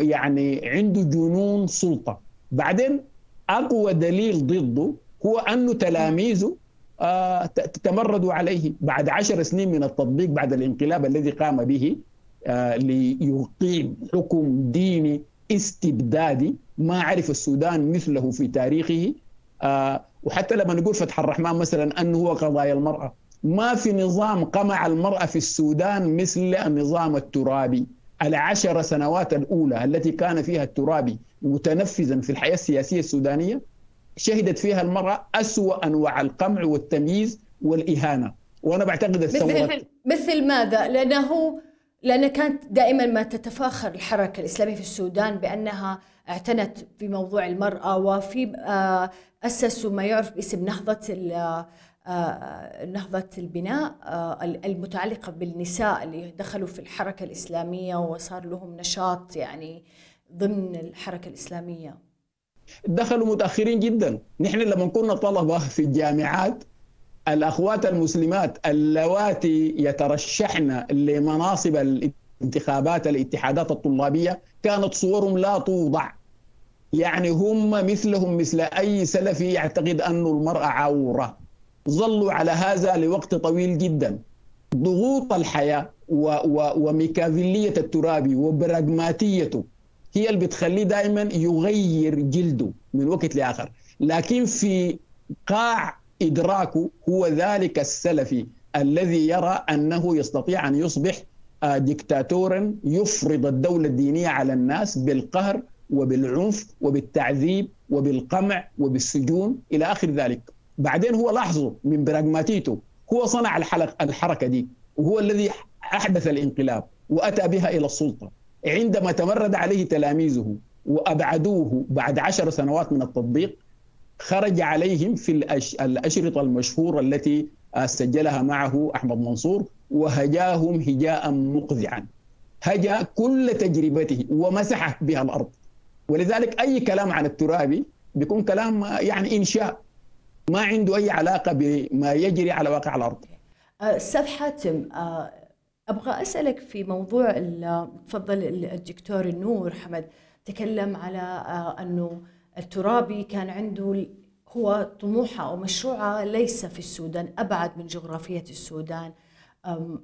يعني عنده جنون سلطة. بعدين أقوى دليل ضده هو أنه تلاميذه آه تمردوا عليه بعد عشر سنين من التطبيق بعد الانقلاب الذي قام به آه ليقيم حكم ديني استبدادي. ما عرف السودان مثله في تاريخه. آه وحتى لما نقول فتح الرحمن مثلا أنه هو قضايا المرأة. ما في نظام قمع المرأة في السودان مثل النظام الترابي. العشر سنوات الأولى التي كان فيها الترابي متنفذا في الحياة السياسية السودانية شهدت فيها المرأة أسوأ أنواع القمع والتمييز والإهانة وأنا بعتقد الثورة مثل, مثل ماذا؟ لأنه لأن كانت دائما ما تتفاخر الحركة الإسلامية في السودان بأنها اعتنت بموضوع المرأة وفي آه، أسسوا ما يعرف باسم نهضة نهضة البناء آه، المتعلقة بالنساء اللي دخلوا في الحركة الإسلامية وصار لهم نشاط يعني ضمن الحركة الإسلامية. دخلوا متأخرين جدا. نحن لما كنا طلبة في الجامعات الأخوات المسلمات اللواتي يترشحن لمناصب الانتخابات الاتحادات الطلابية كانت صورهم لا توضع. يعني هم مثلهم مثل أي سلفي يعتقد أن المرأة عورة. ظلوا على هذا لوقت طويل جدا. ضغوط الحياة و و وميكافيلية الترابي وبراغماتيته هي اللي بتخليه دائما يغير جلده من وقت لآخر. لكن في قاع إدراكه هو ذلك السلفي الذي يرى أنه يستطيع أن يصبح آه، ديكتاتورا يفرض الدولة الدينية على الناس بالقهر وبالعنف وبالتعذيب وبالقمع وبالسجون إلى آخر ذلك. بعدين هو لاحظوا من براغماتيته هو صنع الحلق الحركة دي وهو الذي أحدث الانقلاب وأتى بها إلى السلطة. عندما تمرد عليه تلاميذه وأبعدوه بعد عشر سنوات من التطبيق خرج عليهم في الأشرطة المشهورة التي سجلها معه أحمد منصور وهجاهم هجاء مقذعا هجا كل تجربته ومسح بها الأرض. ولذلك أي كلام عن الترابي بيكون كلام يعني إنشاء. ما عنده أي علاقة بما يجري على واقع الأرض. أستاذ حاتم أبغى أسألك في موضوع تفضل الدكتور النور حمد تكلم على أنه الترابي كان عنده هو طموحه أو مشروعه ليس في السودان أبعد من جغرافية السودان.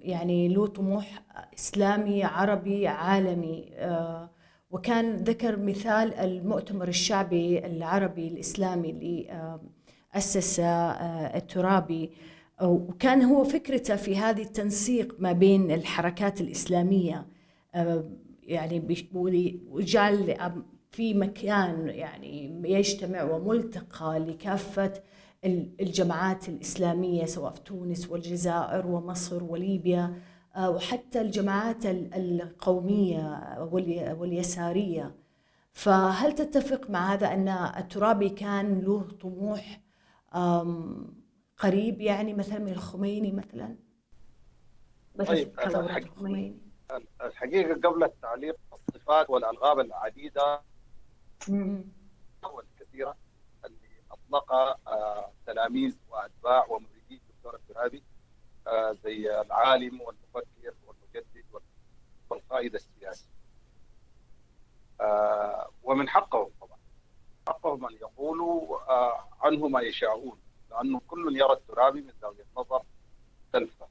يعني له طموح إسلامي عربي عالمي. وكان ذكر مثال المؤتمر الشعبي العربي الإسلامي اللي اسس الترابي. وكان هو فكرته في هذه التنسيق ما بين الحركات الإسلامية يعني وجعل في مكان يعني يجتمع وملتقى لكافة الجماعات الإسلامية سواء في تونس والجزائر ومصر وليبيا وحتى الجماعات القومية واليسارية. فهل تتفق مع هذا أن الترابي كان له طموح قريب يعني مثلا من الخميني مثلا. طيب الخميني. الحقيقة قبل التعليق الصفات والألغاب العديدة والكثيره اللي اطلقها آه تلاميذ وأتباع ومريدي الدكتور الترابي آه زي العالم والمفكر والمجدد والقائد السياسي. آه ومن حقهم طبعا حقهم ان يقولوا آه عنه ما يشاءون لأنه كل يرى الترابي من زاويه نظر مختلفه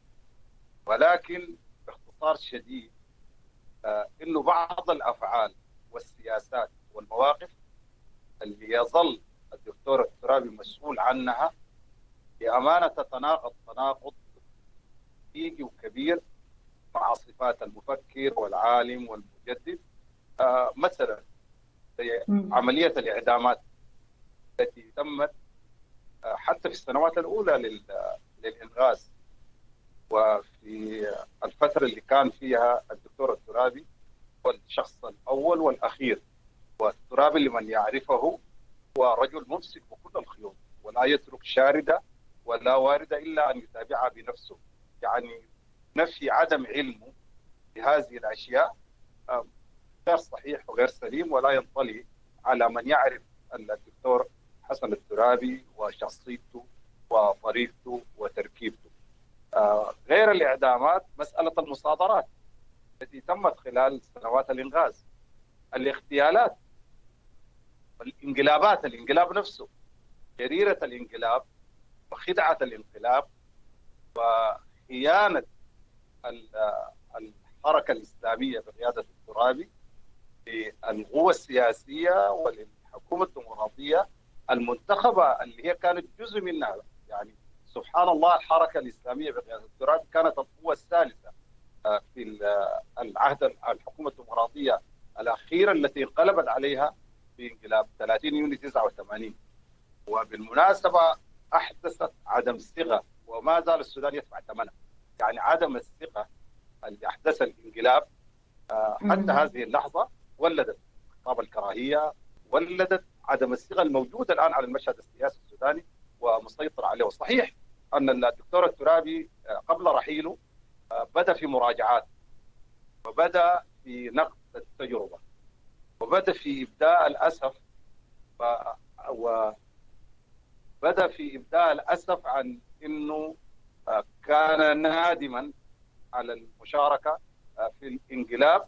ولكن باختصار شديد آه إنه بعض الأفعال والسياسات والمواقف اللي يظل الدكتور الترابي مسؤول عنها بأمانة تتناقض تناقض حقيقي وكبير مع صفات المفكر والعالم والمجدد. آه مثلا عملية الإعدامات التي تمت حتى في السنوات الأولى للإنغاز. وفي الفترة اللي كان فيها الدكتور الترابي هو الشخص الأول والأخير. والترابي لمن يعرفه هو رجل ممسك بكل الخيوط ولا يترك شاردة ولا وارده إلا أن يتابعها بنفسه. يعني نفي عدم علمه بهذه الأشياء غير صحيح وغير سليم ولا ينطلي على من يعرف الدكتور حسن الترابي وشخصيته وطريقته وتركيبته. آه غير الإعدامات مسألة المصادرات التي تمت خلال سنوات الإنغاز. الاغتيالات الانقلابات الانقلاب نفسه جريرة الانقلاب وخدعة الانقلاب وخيانة الحركة الإسلامية بقيادة الترابي للقوة السياسية وللحكومة الديمقراطية المنتخبة اللي هي كانت جزء منها. يعني سبحان الله الحركة الإسلامية بقيادة التراب كانت القوة الثالثة في العهد الحكومة الديمقراطية الأخيرة التي انقلبت عليها في انقلاب 30 يونيو 89 وبالمناسبة أحدثت عدم الثقة وما زال السودان يدفع ثمنها. يعني عدم الثقة اللي أحدث الانقلاب حتى هذه اللحظة ولدت خطاب الكراهية ولدت عدم الثقه الموجودة الآن على المشهد السياسي السوداني ومسيطر عليه. وصحيح أن الدكتور الترابي قبل رحيله بدا في مراجعات وبدا في نقد التجربة وبدا في إبداء الأسف وبدا في إبداء الأسف عن إنه كان نادما على المشاركة في الانقلاب.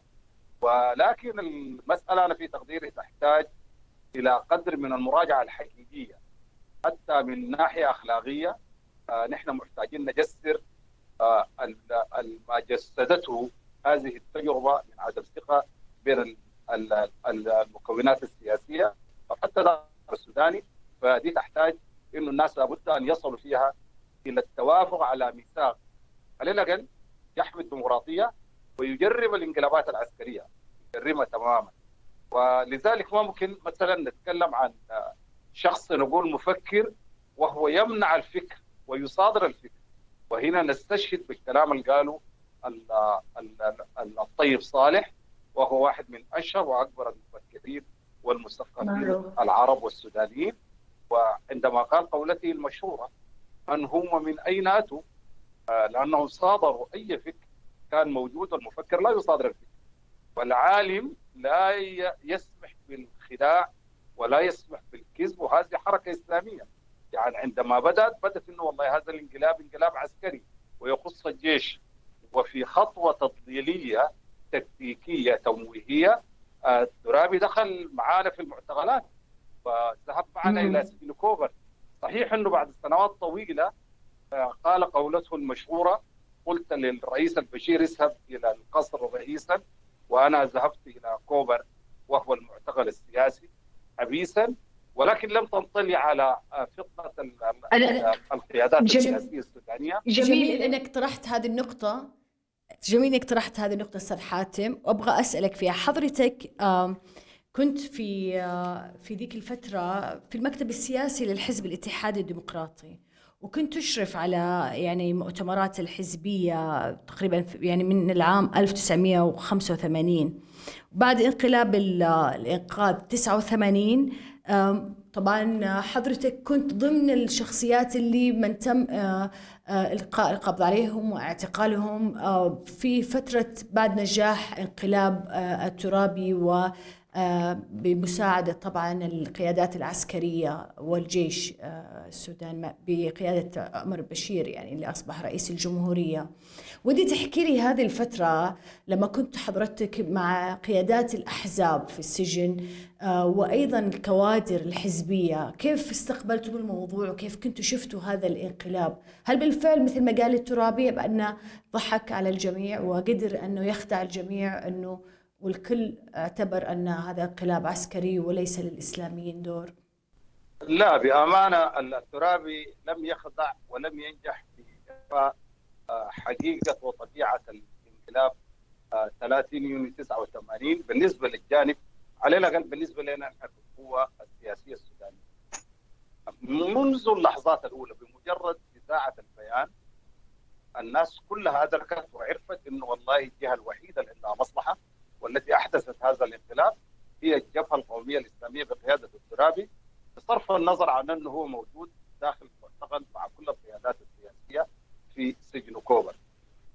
ولكن المسألة أنا في تقديري تحتاج إلى قدر من المراجعة الحقيقية حتى من ناحية أخلاقية. آه نحن محتاجين نجسر آه ما جسدته هذه التجربة من عدم ثقة بين المكونات السياسية وحتى السوداني. فدي تحتاج إنه الناس لابد أن يصلوا فيها إلى التوافق على ميثاق. على الاقل يحمي الديمقراطية ويجرم الانقلابات العسكرية. يجرمها تماما. ولذلك ما ممكن مثلا نتكلم عن شخص نقول مفكر وهو يمنع الفكر ويصادر الفكر. وهنا نستشهد بالكلام اللي قاله الطيب صالح وهو واحد من أشهر وأكبر المفكرين والمثقفين العرب والسودانيين. وعندما قال قولته المشهورة من هم من أين أتوا؟ آه، لأنهم صادروا أي فكر كان موجود والمفكر لا يصادر الفكر. والعالم لا يسمح بالخداع ولا يسمح بالكذب وهذه حركة إسلامية. يعني عندما بدأت بدأت إنه والله هذا الانقلاب انقلاب عسكري ويخص الجيش. وفي خطوة تضليليه تكتيكية تمويهية الترابي دخل معانا في المعتقلات وذهب معنا إلى سجن كوبر صحيح إنه بعد سنوات طويلة آه، قال قولته المشهورة قلت للرئيس البشير اذهب إلى القصر رئيسا وأنا ذهبت إلى كوبر وهو المعتقل السياسي حبيسا ولكن لم تنطلي على فطنة القيادات السياسية السودانية. جميل. إنك طرحت هذه النقطة. جميل إنك طرحت هذه النقطة أستاذ حاتم. وأبغى أسألك فيها حضرتك كنت في في ذيك الفترة في المكتب السياسي للحزب الاتحادي الديمقراطي. وكنت تشرف على يعني مؤتمرات الحزبية تقريبا يعني من العام 1985 بعد انقلاب الإنقاذ 89 طبعا حضرتك كنت ضمن الشخصيات اللي من تم آه، آه، إلقاء القبض عليهم واعتقالهم آه، في فترة بعد نجاح انقلاب الترابي و بمساعدة طبعا القيادات العسكرية والجيش السودان بقيادة عمر البشير يعني اللي أصبح رئيس الجمهورية. ودي تحكي لي هذه الفترة لما كنت حضرتك مع قيادات الأحزاب في السجن آه، وأيضا الكوادر الحزبية. كيف استقبلتم الموضوع وكيف كنتوا شفتوا هذا الانقلاب؟ هل بالفعل مثل ما قال الترابي بأنه ضحك على الجميع وقدر أنه يخدع الجميع أنه والكل اعتبر أن هذا انقلاب عسكري وليس للإسلاميين دور لا بأمانة الترابي لم يخضع ولم ينجح في حقيقة وطبيعة الانقلاب 30 يونيو 89 بالنسبة للجانب على الاقل بالنسبة لنا القوة السياسية السودانية. منذ اللحظات الأولى بمجرد إذاعة البيان الناس كلها أدركت وعرفت إنه والله الجهة الوحيدة اللي عندها مصلحة والتي أحدثت هذا الانقلاب هي الجبهة القومية الإسلامية بقيادة الترابي بصرف النظر عن أنه هو موجود داخل المعتقل مع كل القيادات السياسية في سجن كوبر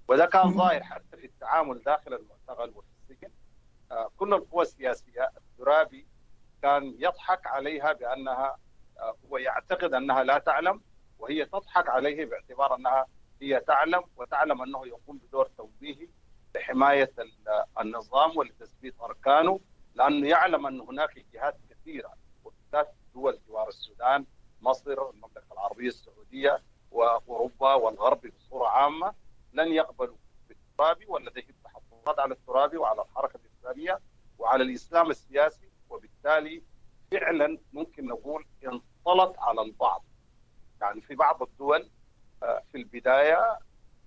وده كان ظاهر حتى في التعامل داخل المعتقل وفي السجن آه، كل القوى السياسية الترابي كان يضحك عليها بأنها آه، هو يعتقد أنها لا تعلم وهي تضحك عليه باعتبار أنها هي تعلم وتعلم أنه يقوم بدور توجيهي لحمايه النظام ولتثبيت أركانه لأنه يعلم أن هناك جهات كثيرة وبالذات دول جوار السودان مصر المملكة العربية السعودية وأوروبا والغرب بصورة عامة لن يقبلوا بالترابي ولديهم تحفظات على الترابي وعلى الحركة الإسلامية وعلى الإسلام السياسي وبالتالي فعلا ممكن نقول انطلت على البعض. يعني في بعض الدول آه، في البداية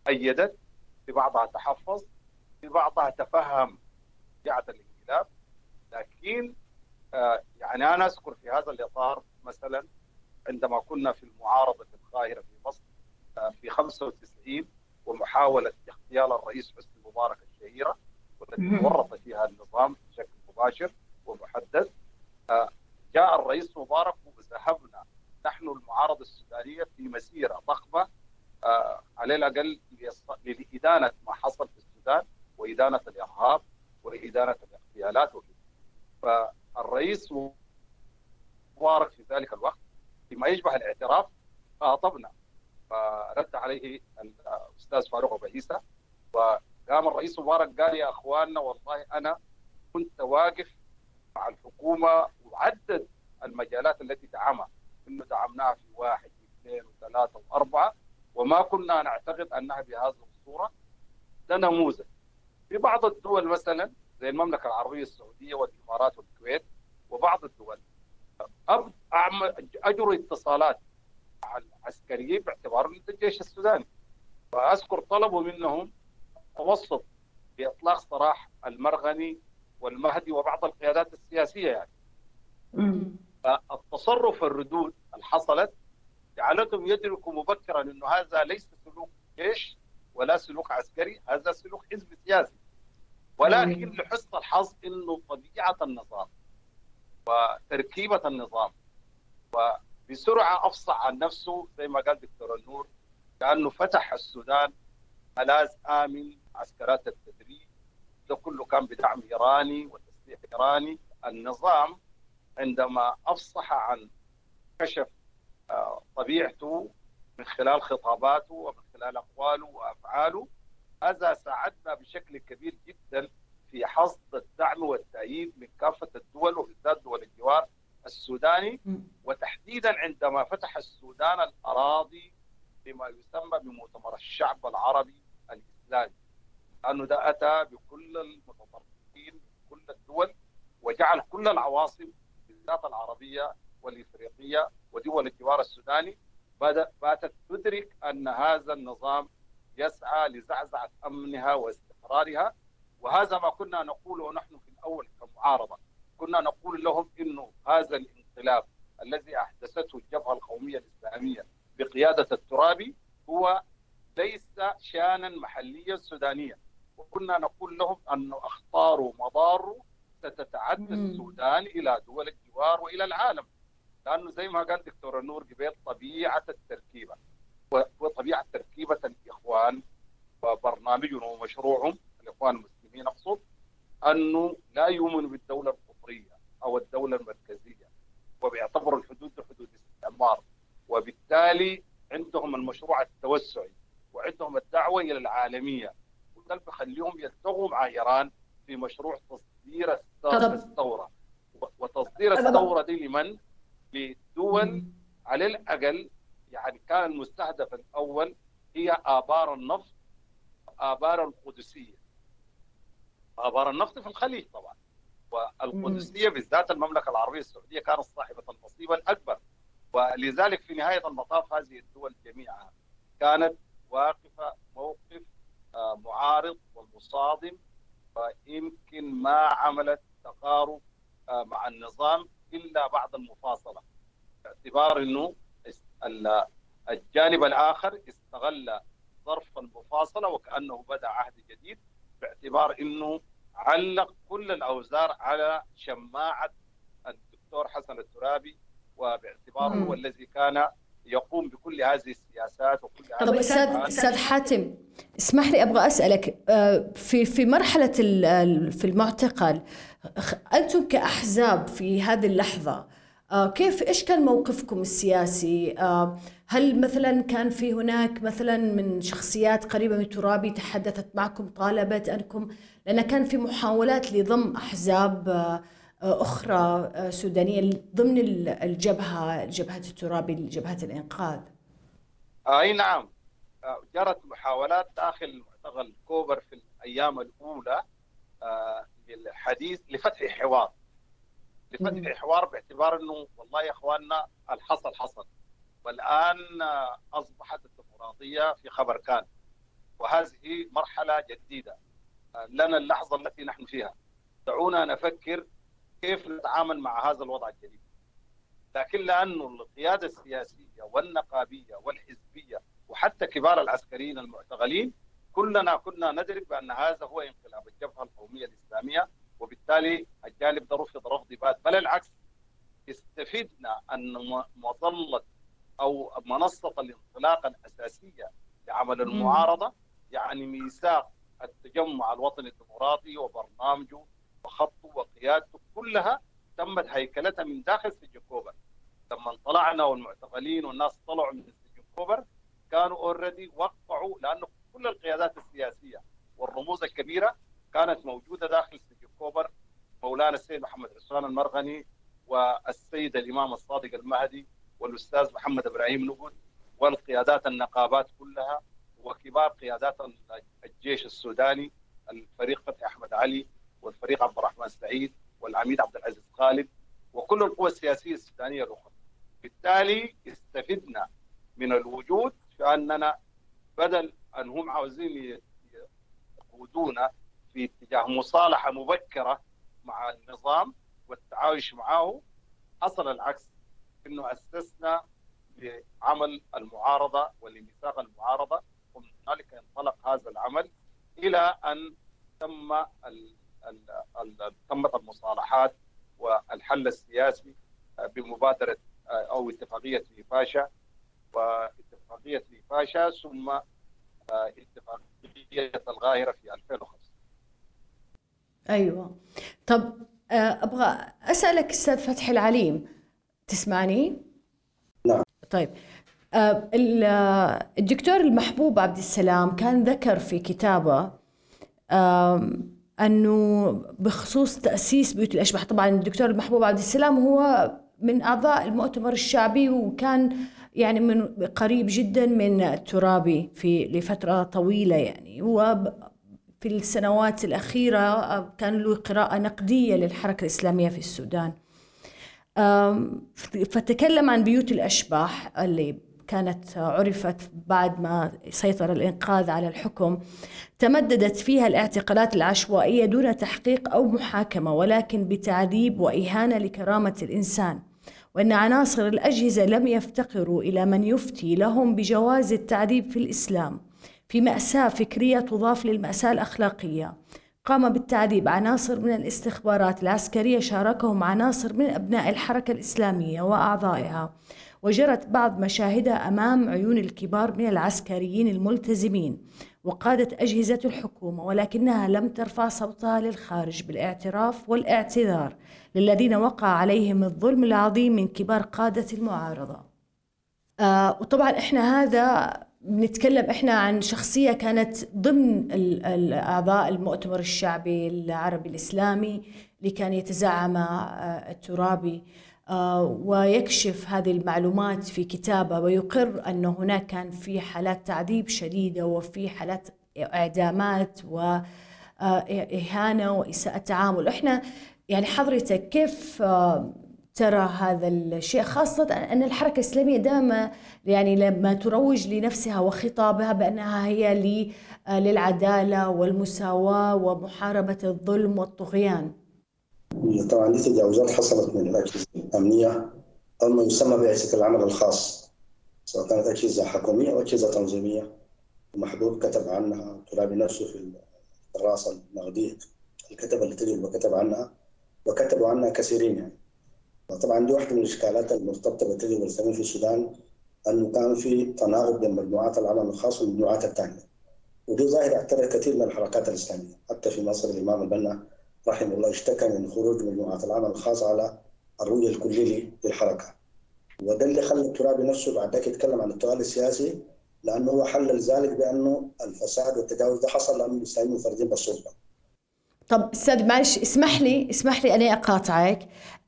أيدت في بعضها تحفظ في بعضها تفهم جعة الانقلاب لكن آه، يعني أنا أذكر في هذا الإطار مثلا عندما كنا في المعارضة القاهره في مصر آه، في 95 ومحاولة اغتيال الرئيس حسني مبارك الشهيرة والتي تورط فيها النظام بشكل مباشر ومحدد آه، جاء الرئيس مبارك وذهبنا نحن المعارضة السودانية في مسيرة ضخمة آه، على الأقل لإدانة ما حصل في السودان. وإدانة الإرهاب وإدانة الاغتيالات وكذا. فالرئيس مبارك في ذلك الوقت فيما يشبه الاعتراف خاطبنا فرد عليه الأستاذ فاروق عيسى وقام الرئيس مبارك قال يا أخواننا والله أنا كنت واقف مع الحكومة وعدد المجالات التي دعمها. إنه دعمناها في واحد واثنين وثلاثة وأربعة وما كنا نعتقد أنها بهذه الصورة. ده نموذج في بعض الدول مثلا زي المملكة العربية السعودية والإمارات والكويت وبعض الدول. اجروا اتصالات مع العسكريين باعتبار الجيش السوداني. فاذكر طلبوا منهم توسط بإطلاق سراح المرغني والمهدي وبعض القيادات السياسية يعني. فالتصرف الردود اللي حصلت جعلتهم يدركوا مبكرا إنه هذا ليس سلوك جيش ولا سلوك عسكري هذا سلوك حزب سياسي. ولكن لحسن الحظ إنه طبيعة النظام وتركيبة النظام وبسرعة أفصح عن نفسه زي ما قال دكتور النور كأنه فتح السودان ملاذ آمن عسكرات التدريب ده كله كان بدعم إيراني وتسليح إيراني. النظام عندما أفصح عن كشف آه، طبيعته من خلال خطاباته ومن خلال أقواله وأفعاله هذا ساعدنا بشكل كبير جدا في حصد الدعم والتأييد من كافة الدول وبالذات دول الجوار السوداني وتحديدا عندما فتح السودان الأراضي بما يسمى بمؤتمر الشعب العربي الإسلامي. لأنه ده أتى بكل المتطرفين كل الدول وجعل كل العواصم بالذات العربية والإفريقية ودول الجوار السوداني باتت تدرك أن هذا النظام يسعى لزعزعة أمنها واستقرارها. وهذا ما كنا نقوله نحن في الأول كمعارضة. كنا نقول لهم أنه هذا الانقلاب الذي أحدثته الجبهة القومية الإسلامية بقيادة الترابي هو ليس شانا محليا سودانيا. وكنا نقول لهم أنه أخطار ومضار ستتعدى السودان إلى دول الجوار وإلى العالم. لأنه زي ما قال دكتور النور قبيل طبيعة التركيبة. وطبيعة تركيبة الإخوان وبرنامجهم ومشروعهم الإخوان المسلمين أقصد أنه لا يؤمن بالدولة القطرية أو الدولة المركزية وبيعتبروا الحدود حدود استعمار. وبالتالي عندهم المشروع التوسعي وعندهم الدعوة إلى العالمية. وده بيخليهم يلتغوا مع إيران في مشروع تصدير الثورة. وتصدير الثورة دي لمن؟ لدول على الأقل يعني كان المستهدف الأول هي آبار النفط آبار القدسية. آبار النفط في الخليج طبعا. والقدسية بالذات المملكة العربية السعودية كانت صاحبة النصيب الأكبر. ولذلك في نهاية المطاف هذه الدول جميعها كانت واقفة موقف آه، معارض ومصادم ويمكن ما عملت تقارب آه، مع النظام إلا بعد المفاصلة. باعتبار أنه الجانب الآخر استغل ظرف المفاصلة وكأنه بدأ عهد جديد باعتبار أنه علق كل الأوزار على شماعة الدكتور حسن الترابي وباعتباره هو الذي كان يقوم بكل هذه السياسات وكل هذه طب أستاذ أستاذ حاتم اسمح لي أبغى أسألك آه، في في مرحلة في المعتقل أنتم كأحزاب في هذه اللحظة كيف إيش كان موقفكم السياسي؟ آه، هل مثلا كان في هناك مثلا من شخصيات قريبة من ترابي تحدثت معكم طالبت أنكم لأن كان في محاولات لضم أحزاب آه، أخرى سودانية ضمن الجبهة جبهة الترابي جبهة الإنقاذ. أي نعم جرت محاولات داخل معتقل كوبر في الأيام الأولى للحديث لفتح حوار لفتح حوار باعتبار إنه والله يا إخواننا الحصل حصل. والآن أصبحت الديمقراطية في خبر كان وهذه مرحلة جديدة لنا اللحظة التي نحن فيها. دعونا نفكر كيف نتعامل مع هذا الوضع الجديد. لكن لأنه القيادة السياسية والنقابية والحزبية وحتى كبار العسكريين المعتقلين كلنا كنا ندرك بأن هذا هو انقلاب الجبهة القومية الإسلامية وبالتالي الجانب ده رفض رفض بات بل العكس استفدنا أن مظلة أو منصة الانطلاقه الاساسيه لعمل المعارضة يعني ميثاق التجمع الوطني الديمقراطي وبرنامجه وخطه وقيادته كلها تمت هيكلتها من داخل سجن كوبر. لما طلعنا والمعتقلين والناس طلعوا من سجن كوبر كانوا already وقعوا لأنه كل القيادات السياسية والرموز الكبيرة كانت موجودة داخل سجن كوبر مولانا السيد محمد عثمان الميرغني والسيد الإمام الصادق المهدي والأستاذ محمد إبراهيم نقد والقيادات النقابات كلها وكبار قيادات الجيش السوداني الفريق فتحي أحمد علي والفريق عبد الرحمن سعيد والعميد عبد العزيز خالد وكل القوى السياسية السودانية الأخرى. بالتالي استفدنا من الوجود في أننا بدل أن هم عاوزين يقودونا في اتجاه مصالحة مبكرة مع النظام والتعايش معه حصل العكس. إنه أسسنا لعمل المعارضة ولميثاق المعارضة ومن ذلك انطلق هذا العمل إلى أن تم ال تمت المصالحات والحل السياسي بمبادرة أو اتفاقية فاشا واتفاقية فاشا ثم اتفاقية الغاهرة في 2005 أيوه. طب آه، أبغى أسألك أستاذ فتحي العليم تسمعني؟ نعم. طيب. آه، آه، الدكتور المحبوب عبد السلام كان ذكر في كتابه أنه بخصوص تأسيس بيوت الأشباح. طبعا الدكتور المحبوب عبد السلام هو من أعضاء المؤتمر الشعبي وكان يعني من قريب جدا من الترابي في لفترة طويلة يعني. وفي السنوات الأخيرة كان له قراءة نقدية للحركة الإسلامية في السودان. فتكلم عن بيوت الأشباح اللي كانت عرفت بعد ما سيطر الإنقاذ على الحكم. تمددت فيها الاعتقالات العشوائية دون تحقيق أو محاكمة ولكن بتعذيب وإهانة لكرامة الإنسان. وأن عناصر الأجهزة لم يفتقروا إلى من يفتي لهم بجواز التعذيب في الإسلام. في مأساة فكرية تضاف للمأساة الأخلاقية. قام بالتعذيب عناصر من الاستخبارات. العسكرية شاركهم عناصر من أبناء الحركة الإسلامية وأعضائها. وجرت بعض مشاهدها أمام عيون الكبار من العسكريين الملتزمين. وقادة أجهزة الحكومة ولكنها لم ترفع صوتها للخارج بالاعتراف والاعتذار للذين وقع عليهم الظلم العظيم من كبار قادة المعارضة. آه وطبعا إحنا هذا بنتكلم إحنا عن شخصية كانت ضمن الاعضاء المؤتمر الشعبي العربي الإسلامي اللي كان يتزعم آه، الترابي. آه، ويكشف هذه المعلومات في كتابه ويقر أن هناك كان في حالات تعذيب شديدة وفي حالات إعدامات وإهانة وإساءة تعامل. إحنا يعني حضرتك كيف آه، ترى هذا الشيء خاصة أن الحركة الإسلامية دائما يعني لما تروج لنفسها وخطابها بأنها هي آه، للعدالة والمساواة ومحاربة الظلم والطغيان. طبعا دي تجاوزات حصلت من الاجهزه الأمنية أو ما يسمى بعثه العمل الخاص سواء كانت اجهزه حكومية أو اجهزه تنظيمية. ومحبوب كتب عنها ترابي نفسه في الدراسة النقديه الكتب اللي تجربه كتب عنها وكتبوا عنها كثيرين يعني. طبعا دي واحدة من الاشكالات المرتبطة بالتجربه الاسلاميه في السودان إنه كان في تناقض بين مجموعات العمل الخاص والمجموعات الثانية ودي ظاهره اعترف كثير من الحركات الإسلامية. حتى في مصر الإمام البنا رحمه الله اشتكى من خروج مجموعة العمل الخاص على الرؤية الكلية للحركة. وده اللي خلى الترابي نفسه بعد ذلك يتكلم عن التوالي السياسي لأنه هو حلل ذلك بأنه الفساد والتجاوز ده حصل لأنه الإسلاميين منفردين بالسلطة طب أستاذ معلش اسمح لي اسمح لي أني أقاطعك.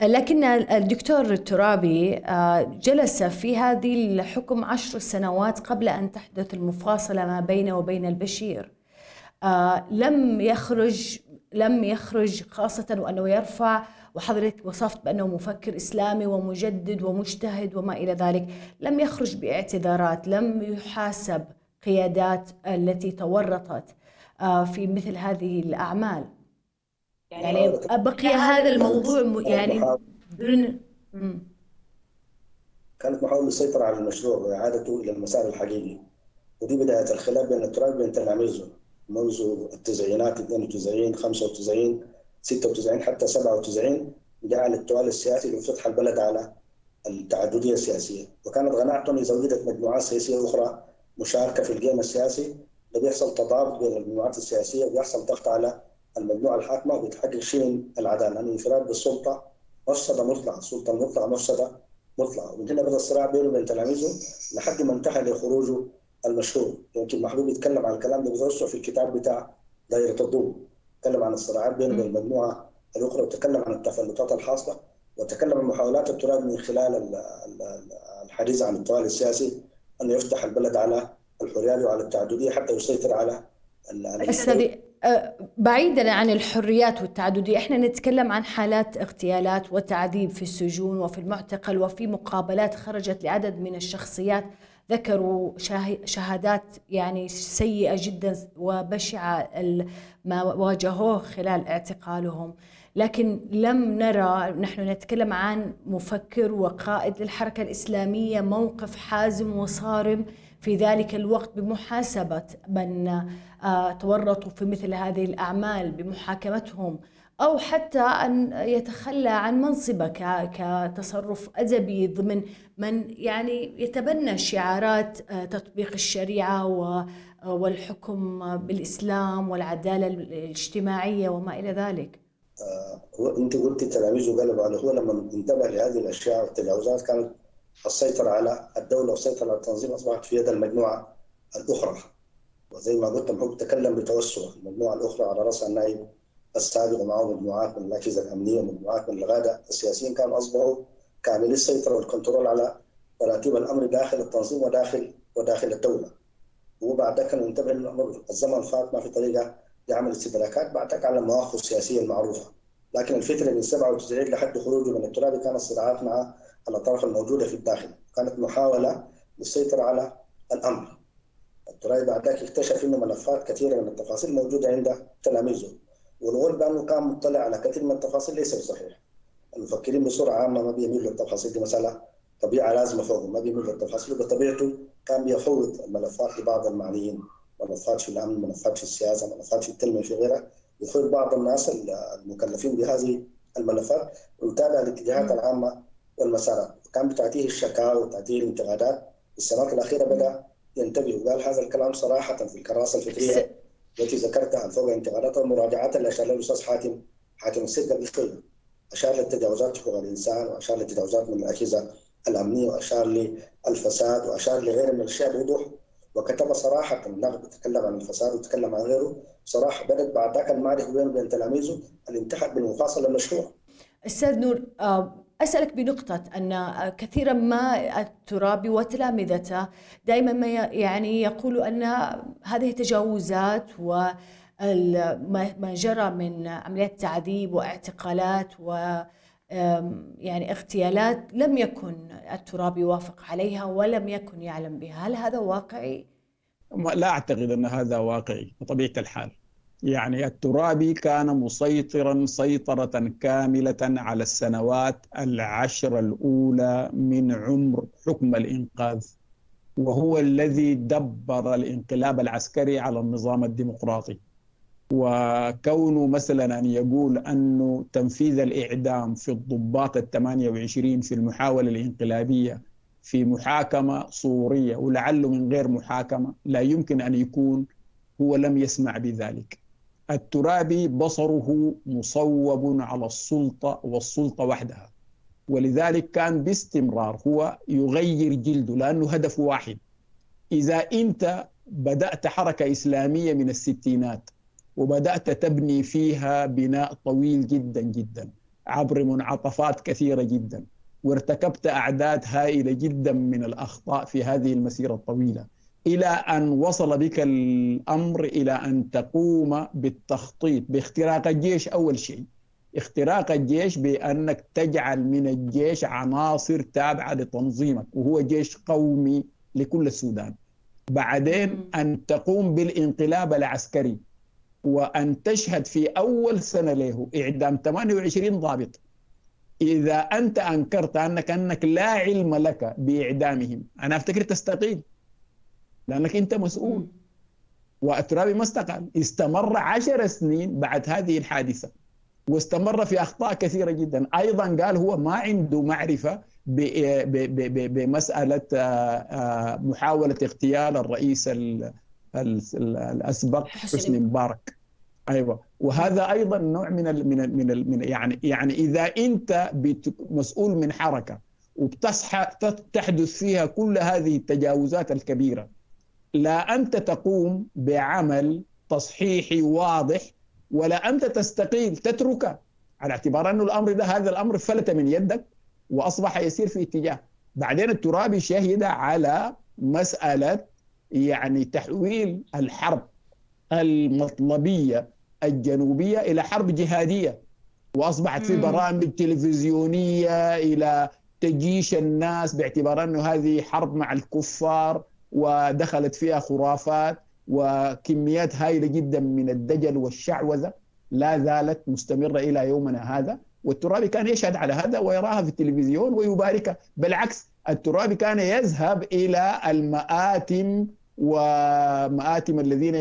لكن الدكتور الترابي آه، جلس في هذه الحكم عشر سنوات قبل أن تحدث المفاصلة ما بينه وبين البشير. آه، لم يخرج لم يخرج خاصة وأنه يرفع وحضرتك وصفت بأنه مفكر إسلامي ومجدد ومجتهد وما إلى ذلك. لم يخرج باعتذارات لم يحاسب قيادات التي تورطت آه، في مثل هذه الأعمال. يعني, يعني بقي هذا الموضوع يعني كانت محاولة السيطرة على المشروع وإعادته إلى المسار الحقيقي. ودي بداية الخلاف بين التراب وبين تلاميذه منذ التسعينات 92 95 96 حتى 97 جعل التوالي السياسي لفتح البلد على التعددية السياسية. وكانت قناعتهم اذا وجدت مجموعات سياسية أخرى مشاركة في الجيم السياسي. ده بيحصل تضارب بين المجموعات السياسية وبيحصل ضغط على المجموعه الحاكمه وبيتحقق شيء من العدالة لأنه الانفراد بالسلطة مفسدة مطلقة، السلطه المطلقه مفسدة مطلقة. ومن هنا بدأ الصراع بينه وبين تلاميذه لحد ما انتهى لخروجه المشهور. يمكن محبوب يتكلم عن الكلام ده بتوسع في الكتاب بتاع دائرة الضوء. تكلم عن الصراعات بينه وبين المجموعة الأخرى وتكلم عن التفلتات الحاصلة وتكلم عن محاولات التراب من خلال الحديث عن التوالي السياسي أنه يفتح البلد على الحريات وعلى التعددية حتى يسيطر على أستاذي بعيدا عن الحريات والتعددية إحنا نتكلم عن حالات اغتيالات وتعذيب في السجون وفي المعتقل وفي مقابلات خرجت لعدد من الشخصيات. ذكروا شهادات يعني سيئة جدا وبشعة ما واجهوه خلال اعتقالهم. لكن لم نرى نحن نتكلم عن مفكر وقائد للحركة الإسلامية موقف حازم وصارم في ذلك الوقت بمحاسبة من تورطوا في مثل هذه الأعمال بمحاكمتهم أو حتى أن يتخلى عن منصبة كتصرف أدبي ضمن من يعني يتبنى شعارات آه، تطبيق الشريعة والحكم بالإسلام والعدالة الاجتماعية وما إلى ذلك. آه، هو أنت قلت تلاميذه قلبوا عليه هو لما انتبه لهذه الأشياء والتجاوزات كانت السيطرة على الدولة والسيطرة على التنظيم أصبحت في يد المجموعة الأخرى. وزي ما قلت محمود تكلم بتوسع. المجموعة الأخرى على راسها النائب السابق ومعه مجموعات من الاجهزه الأمنية ومجموعات من الغادة السياسيين كانوا أصبحوا كاملي السيطره والكنترول على تراتيب الأمر داخل التنظيم وداخل وداخل الدولة. وبعد ذلك ننتبه انه الزمن فات ما في طريقة لعمل استدراكات. بعد على المواقف السياسية المعروفة. لكن الفترة من 97 لحد خروجه من التراب كانت صراعات مع الأطراف الموجودة في الداخل. كانت محاولة للسيطرة على الأمر. الترابي بعد ذلك اكتشف إنه ملفات كثيرة من التفاصيل موجودة عند تلاميذه. والغول بانه كان مطلع على كثير من التفاصيل ليس بصحيح. المفكرين بصورة عامة ما بيميلوا للتفاصيل دي مسألة طبيعة لازمة فوقهم ما بيميلوا للتفاصيل. بطبيعته كان بيفوض الملفات لبعض المعنيين ملفات في الأمن ملفات في السياسة ملفات في التنمية في غيرها. يفوض بعض الناس المكلفين بهذه الملفات ويتابع الاتجاهات العامة والمسارات. وكان بتعطيه الشكاوى وتعطيه الانتقادات. السنوات الأخيرة بدأ ينتبه. وقال هذا الكلام صراحة في الكراسة الفكرية التي ذكرتها فوق انتقادات والمراجعات اللي أشار لها الأستاذ حاتم حاتم السيد قبل شوية أشار للتجاوزات حقوق الإنسان وأشار للتجاوزات من الأجهزة الأمنية وأشار للفساد وأشار لغيره من الاشياء بوضوح وكتب صراحة النقد تكلم عن الفساد وتكلم عن غيره صراحة بدأت بعد ذاك المعرفه بينه وبين تلاميذه الانتهاء بالمفاصله المشروع. أستاذ نور آه، أسألك بنقطة أن كثيرا ما الترابي وتلامذته دائما ما يعني يقولوا أن هذه تجاوزات و ما جرى من عمليات تعذيب واعتقالات و يعني اغتيالات لم يكن الترابي يوافق عليها ولم يكن يعلم بها هل هذا واقعي؟ لا أعتقد أن هذا واقعي بطبيعة الحال يعني الترابي كان مسيطرا سيطرة كاملة على السنوات العشر الأولى من عمر حكم الإنقاذ وهو الذي دبر الانقلاب العسكري على النظام الديمقراطي. وكونه مثلا أن يقول أنه تنفيذ الإعدام في الضباط الثمانية وعشرين في المحاولة الإنقلابية في محاكمة صورية ولعله من غير محاكمة لا يمكن أن يكون هو لم يسمع بذلك. الترابي بصره مصوب على السلطة والسلطة وحدها. ولذلك كان باستمرار هو يغير جلده لأنه هدف واحد. إذا أنت بدأت حركة إسلامية من الستينات وبدأت تبني فيها بناء طويل جدا جدا عبر منعطفات كثيرة جدا وارتكبت أعداد هائلة جدا من الأخطاء في هذه المسيرة الطويلة. إلى أن وصل بك الأمر إلى أن تقوم بالتخطيط باختراق الجيش أول شيء. اختراق الجيش بأنك تجعل من الجيش عناصر تابعة لتنظيمك وهو جيش قومي لكل السودان. بعدين أن تقوم بالانقلاب العسكري وأن تشهد في أول سنة له إعدام 28 ضابط. إذا أنت أنكرت أنك أنك لا علم لك بإعدامهم أنا أفتكر تستقيل. لأنك أنت مسؤول. والترابي ما استقال استمر عشر سنين بعد هذه الحادثة. واستمر في أخطاء كثيرة جدا. أيضا قال هو ما عنده معرفة بمسألة آه، آه، محاولة اغتيال الرئيس الأسبق حسني. مبارك. أيوه. وهذا أيضا نوع من ال من ال من, ال من يعني يعني إذا أنت مسؤول من حركة وبتصحى تحدث فيها كل هذه التجاوزات الكبيرة لا أنت تقوم بعمل تصحيحي واضح ولا أنت تستقيل تتركه على اعتبار انه الأمر ده هذا الأمر فلت من يدك وأصبح يسير في اتجاه. بعدين الترابي شهد على مسألة يعني تحويل الحرب المطلبية الجنوبية إلى حرب جهادية وأصبحت في برامج تلفزيونية إلى تجيش الناس باعتبار انه هذه حرب مع الكفار. ودخلت فيها خرافات وكميات هائله جدا من الدجل والشعوذة لا زالت مستمرة إلى يومنا هذا والترابي كان يشهد على هذا ويراها في التلفزيون ويباركها بالعكس الترابي كان يذهب إلى المآتم ومآتم الذين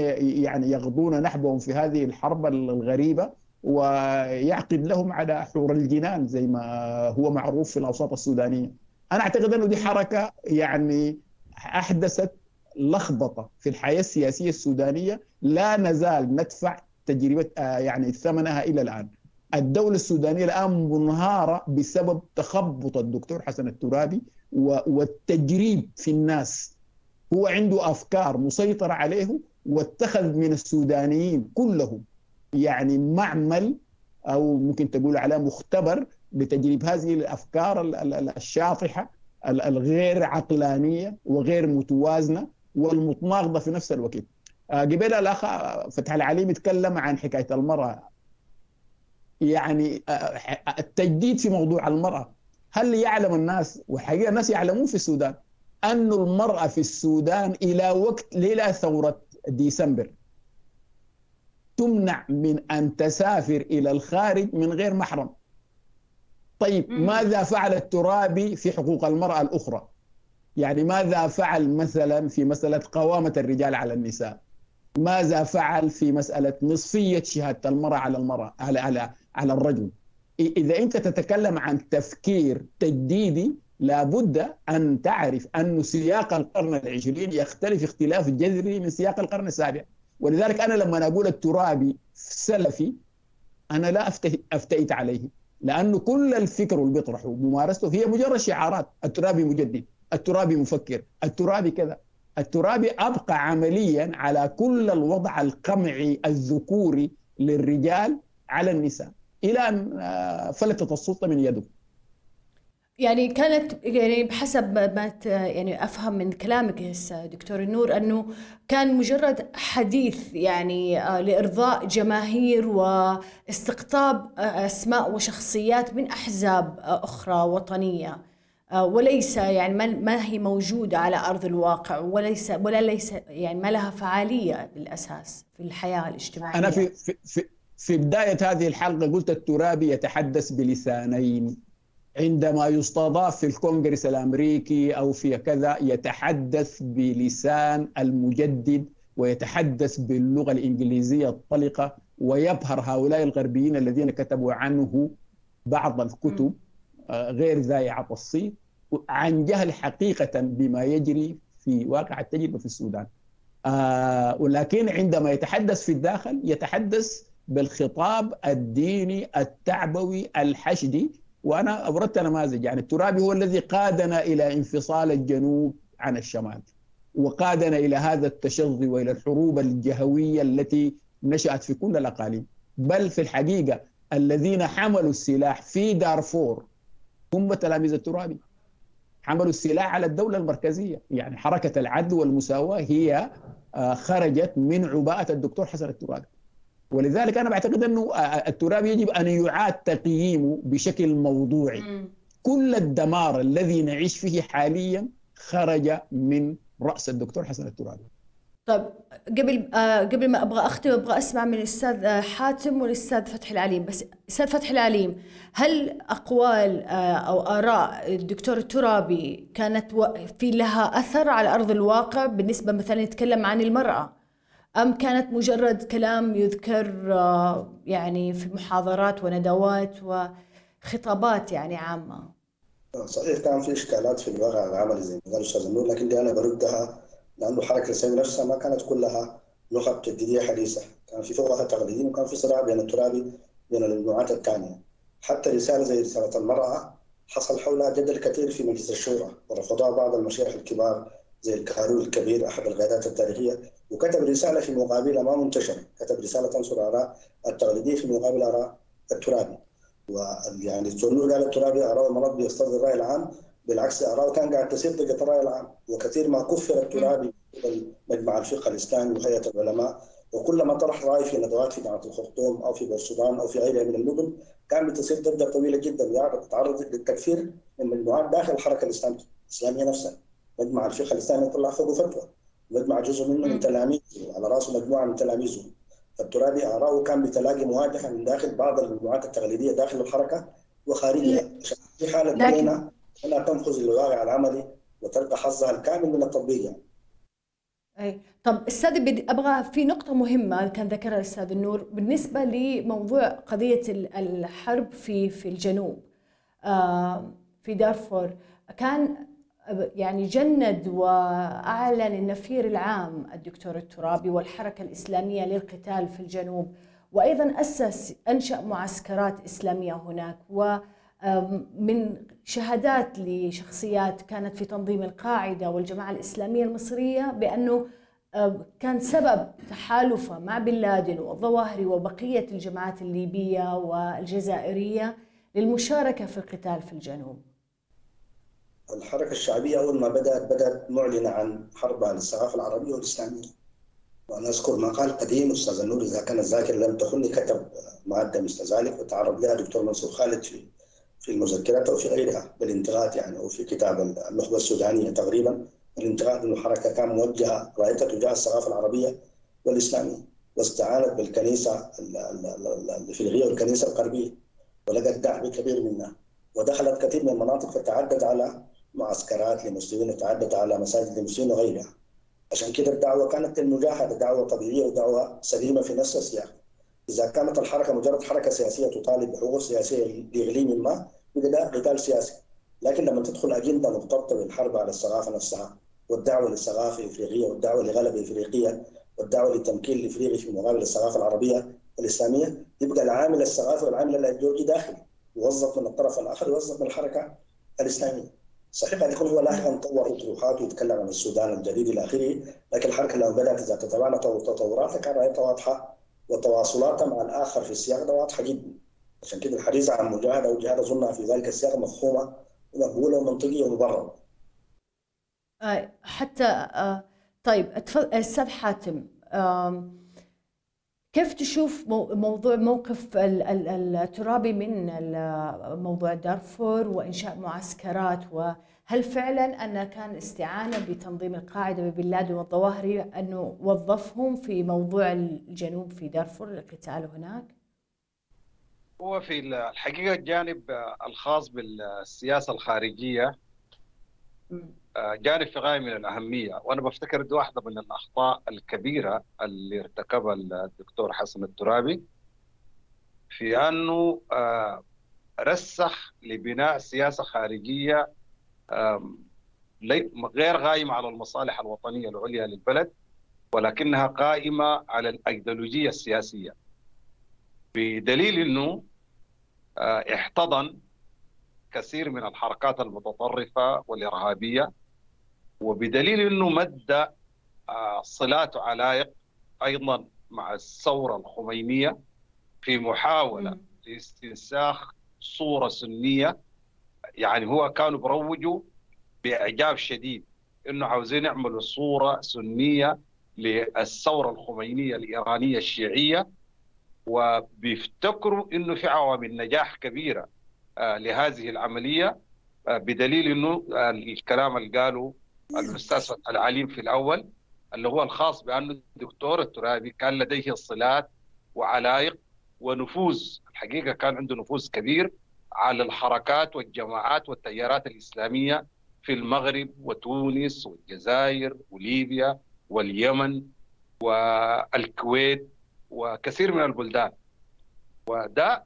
يعني يغضون نحبهم في هذه الحرب الغريبة ويعقد لهم على حور الجنان زي ما هو معروف في الأوساط السودانية. أنا أعتقد أنه دي حركة يعني أحدثت لخبطة في الحياة السياسية السودانية لا نزال ندفع تجربة آه، يعني ثمنها إلى الآن. الدولة السودانية الآن منهارة بسبب تخبط الدكتور حسن الترابي والتجريب في الناس. هو عنده أفكار مسيطرة عليه واتخذ من السودانيين كلهم يعني معمل أو ممكن تقول على مختبر لتجريب هذه الأفكار الشاطحه الغير عقلانية وغير متوازنة والمتناقضه في نفس الوقت. آه، قبل الأخ فتح العليم يتكلم عن حكاية المرأة. يعني آه، التجديد في موضوع المرأة. هل يعلم الناس وحقيقة الناس يعلمون في السودان أن المرأة في السودان إلى وقت ليلة ثورة ديسمبر تمنع من أن تسافر إلى الخارج من غير محرم. طيب ماذا فعل الترابي في حقوق المرأة الأخرى؟ يعني ماذا فعل مثلا في مسألة قوامة الرجال على النساء؟ ماذا فعل في مسألة نصفية شهادة المرأة على المرأة على على على الرجل؟ إذا أنت تتكلم عن تفكير تجديدي لابد أن تعرف أن سياق القرن العشرين يختلف اختلاف جذري من سياق القرن السابع. ولذلك أنا لما أقول الترابي سلفي أنا لا افتئت عليه. لأنه كل الفكر اللي بيطرحه وممارسته هي مجرد شعارات. الترابي مجدد الترابي مفكر الترابي كذا. الترابي أبقى عمليا على كل الوضع القمعي الذكوري للرجال على النساء. إلى أن آه، فلتت السلطة من يده. يعني كانت يعني بحسب ما يعني أفهم من كلامك دكتور النور أنه كان مجرد حديث يعني آه، لإرضاء جماهير واستقطاب آه، أسماء وشخصيات من أحزاب آه، أخرى وطنية. وليس يعني ما هي موجودة على أرض الواقع وليس ولا ليس يعني ما لها فعالية بالأساس في الحياة الاجتماعية. أنا في في في بداية هذه الحلقة قلت الترابي يتحدث بلسانين. عندما يستضاف في الكونغرس الأمريكي أو في كذا يتحدث بلسان المجدد ويتحدث باللغة الإنجليزية الطلقة ويبهر هؤلاء الغربيين الذين كتبوا عنه بعض الكتب آه، غير ذائعه الصيت عن جهل حقيقة بما يجري في واقع التجربة في السودان. آه ولكن عندما يتحدث في الداخل يتحدث بالخطاب الديني التعبوي الحشدي وأنا أبردت نماذج يعني الترابي هو الذي قادنا إلى انفصال الجنوب عن الشمال وقادنا إلى هذا التشظي وإلى الحروب الجهوية التي نشأت في كل الأقاليم. بل في الحقيقة الذين حملوا السلاح في دارفور هم تلاميذ الترابي. حملوا السلاح على الدولة المركزية. يعني حركة العدل والمساواة هي آه، خرجت من عباءة الدكتور حسن الترابي. ولذلك أنا بعتقد أنه التراب يجب أن يعاد تقييمه بشكل موضوعي. م. كل الدمار الذي نعيش فيه حاليا خرج من رأس الدكتور حسن الترابي طيب قبل آه قبل ما أبغى أختم أبغى أسمع من الأستاذ آه، حاتم والأستاذ فتحي العليم. بس أستاذ فتحي العليم هل أقوال آه أو آراء الدكتور الترابي كانت في لها أثر على أرض الواقع بالنسبة مثلا نتكلم عن المرأة؟ أم كانت مجرد كلام يذكر آه، يعني في محاضرات وندوات وخطابات يعني عامة؟ صحيح كان في إشكالات في الواقع العملي زي ما قال الأستاذ النور لكن دي أنا بردها لأنه حركة الإسلامية نفسها ما كانت كلها نخب تجديدية حديثة. كان في فوقها تقليديين وكان في صراع بين الترابي بين المجموعات الثانية. حتى رسالة زي رسالة المرأة حصل حولها جدل كثير في مجلس الشورى ورفضها بعض المشايخ الكبار زي الكاروري الكبير أحد القيادات التاريخية. وكتب رسالة في مقابلها ما منتشرة كتب رسالة تنصر آراء التقليدية في مقابل آراء الترابي. ويعني الزول قال الترابي آراء المرأة بيسترد الرأي العام. بالعكس آراء كان قاعد تسير ضد الرأي العام. وكثير ما كفر الترابي مجمع الفقه الإسلامي وهيئة العلماء. وكلما طرح رأي في ندوات في جامعة الخرطوم أو في بورسودان أو في غيرها من المدن كان بتصير ضجه طويلة جدا. تتعرض للتكفير من مجموعات داخل الحركه الإسلامية نفسها. مجمع الفقه الإسلامي طلع فوق فتوى. مجمع جزء منه من تلاميذه على رأسه مجموعة من تلاميذه. فالترابي اراءه كان بتلاقي مواجهة من داخل بعض المجموعات التقليدية داخل الحركة وخارجها. في حالة لكن... لا تنفذ الواقع العملي وتلقى حظها الكامل من التطبيق. يعني. أي. طب أستاذ بدي أبغى في نقطة مهمة كان ذكرها الاستاذ النور بالنسبة لموضوع قضية الحرب في في الجنوب. آه في دارفور. كان يعني جند وأعلن النفير العام الدكتور الترابي والحركة الإسلامية للقتال في الجنوب وأيضا أسس أنشأ معسكرات إسلامية هناك ومن شهادات لشخصيات كانت في تنظيم القاعدة والجماعة الإسلامية المصرية بأنه كان سبب تحالفه مع بن لادن والظواهري وبقية الجماعات الليبية والجزائرية للمشاركة في القتال في الجنوب. الحركة الشعبية أول ما بدأت بدأت معلنة عن حربها للثقافه العربية والإسلامية. وأنا أذكر مقال قديم أستاذ النور إذا كان الذاكره لم تخني كتب مادة مثل ذلك وتعرض لها دكتور منصور خالد في في المذكرات أو في غيرها بالانتقاد يعني أو في كتاب النخبة السودانية تقريبا. الانتقاد إنه الحركه كان موجهة رأيتها تجاه الثقافه العربية والإسلامية. واستعانت بالكنيسة الافريقيه والكنيسه الغربية ولقت دعم كبير منها. ودخلت كثير من المناطق فتعدت على معسكرات للمسلمين وتعدت على مساجد المسلمين وغيرها. عشان كده الدعوة كانت المجاهدة دعوة طبيعية ودعوة سليمة في نفس السياق. إذا كانت الحركة مجرد حركة سياسية تطالب بحقوق سياسية لاقليم ما يبقى ده قتال سياسي. لكن لما تدخل أجندة مرتبطه بالحرب على الثقافة نفسها والدعوة للثقافة الإفريقية والدعوة لغلبه إفريقية والدعوة للتمكين الإفريقي في مقابل الثقافه العربية الإسلامية يبقى العامل الثقافي والعامل الإيديولوجي داخلي يوظف من الطرف الآخر يوظف من الحركة الإسلامية. صحيح قد يكون هو لاحقا طور اطروحات ويتكلم عن السودان الجديد إلى آخره لكن الحركه لما بدأت إذا تتابعنا تطوراتها كان رايتها واضحة وتواصلاتها مع الآخر في السياق ده واضحة جدا عشان كده الحديث عن مجاهدة وجهاد اظنها في ذلك السياق مفهومة ومقبوله ومنطقيه ومبرره. آه حتى آه طيب أستاذ حاتم كيف تشوف موضوع موقف الترابي من موضوع دارفور وإنشاء معسكرات وهل فعلا ان كان استعانة بتنظيم القاعدة ببن لادن والظواهري أنه وظفهم في موضوع الجنوب في دارفور القتال هناك؟ هو في الحقيقة الجانب الخاص بالسياسة الخارجية جانب في غاية من الأهمية. وأنا بفتكر دي واحدة من الأخطاء الكبيرة اللي ارتكبها الدكتور حسن الترابي في أنه رسخ لبناء سياسة خارجية غير قائمة على المصالح الوطنية العليا للبلد ولكنها قائمة على الأيديولوجية السياسية. بدليل أنه احتضن كثير من الحركات المتطرفة والإرهابية وبدليل إنه مد صلات علايق أيضا مع الثورة الخمينية في محاولة لاستنساخ صورة سنية. يعني هو كانوا بروجوا بإعجاب شديد إنه عاوزين يعملوا صورة سنية للثورة الخمينية الإيرانية الشيعية. وبيفتكروا إنه في عوامل نجاح كبيرة لهذه العملية بدليل إنه الكلام اللي قاله فتحي العليم في الأول اللي هو الخاص بأنه الدكتور الترابي كان لديه صلات وعلايق ونفوذ الحقيقة كان عنده نفوذ كبير على الحركات والجماعات والتيارات الإسلامية في المغرب وتونس والجزائر وليبيا واليمن والكويت وكثير من البلدان. وده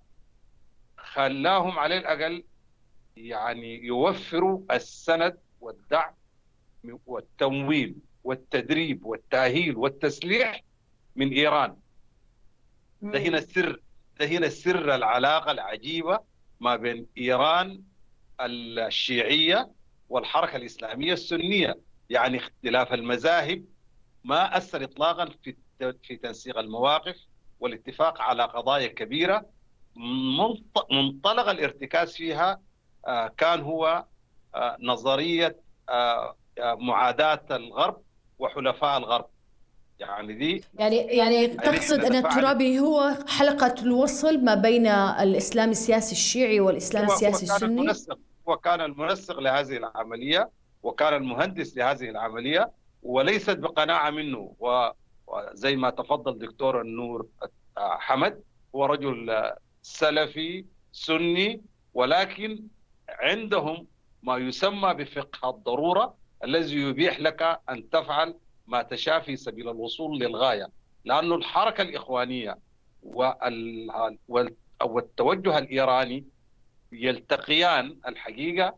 خلاهم على الأقل يعني يوفروا السند والدعم والتمويل والتدريب والتأهيل والتسليح من إيران. ده هنا السر ده هنا سر العلاقة العجيبة ما بين إيران الشيعية والحركة الإسلامية السنية. يعني اختلاف المذاهب ما أثر اطلاقا في في تنسيق المواقف والاتفاق على قضايا كبيرة. منطلق الارتكاز فيها كان هو نظرية معاداة الغرب وحلفاء الغرب. يعني دي يعني يعني تقصد أن الترابي هو حلقة الوصل ما بين الإسلام السياسي الشيعي والإسلام هو السياسي هو السني؟ المنسق هو كان المنسق لهذه العملية وكان المهندس لهذه العملية وليست بقناعة منه. وزي ما تفضل دكتور النور حمد هو رجل سلفي سني ولكن عندهم ما يسمى بفقه الضرورة الذي يبيح لك أن تفعل ما تشاء في سبيل الوصول للغاية. لأن وال- وال- والتوجه الإيراني يلتقيان الحقيقة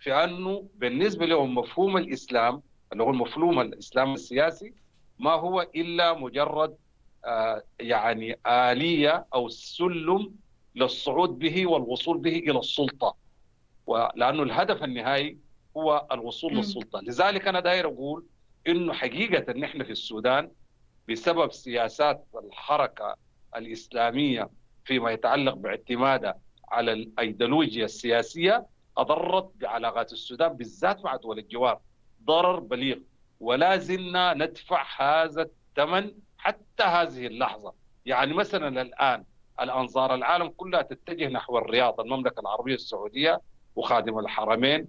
في انه بالنسبة لهم مفهوم الإسلام اللي هو المفهوم الإسلام السياسي ما هو إلا مجرد آه، يعني آلية أو سلم للصعود به والوصول به إلى السلطة. ولأنه الهدف النهائي هو الوصول. للسلطة. لذلك أنا داير أقول إنه حقيقة نحن في السودان بسبب سياسات الحركة الإسلامية فيما يتعلق باعتمادها على الأيديولوجيا السياسية أضرت بعلاقات السودان بالذات مع دول الجوار. ضرر بليغ. ولا زلنا ندفع هذا الثمن حتى هذه اللحظة. يعني مثلا الآن الأنظار العالم كلها تتجه نحو الرياض المملكة العربية السعودية وخادم الحرمين.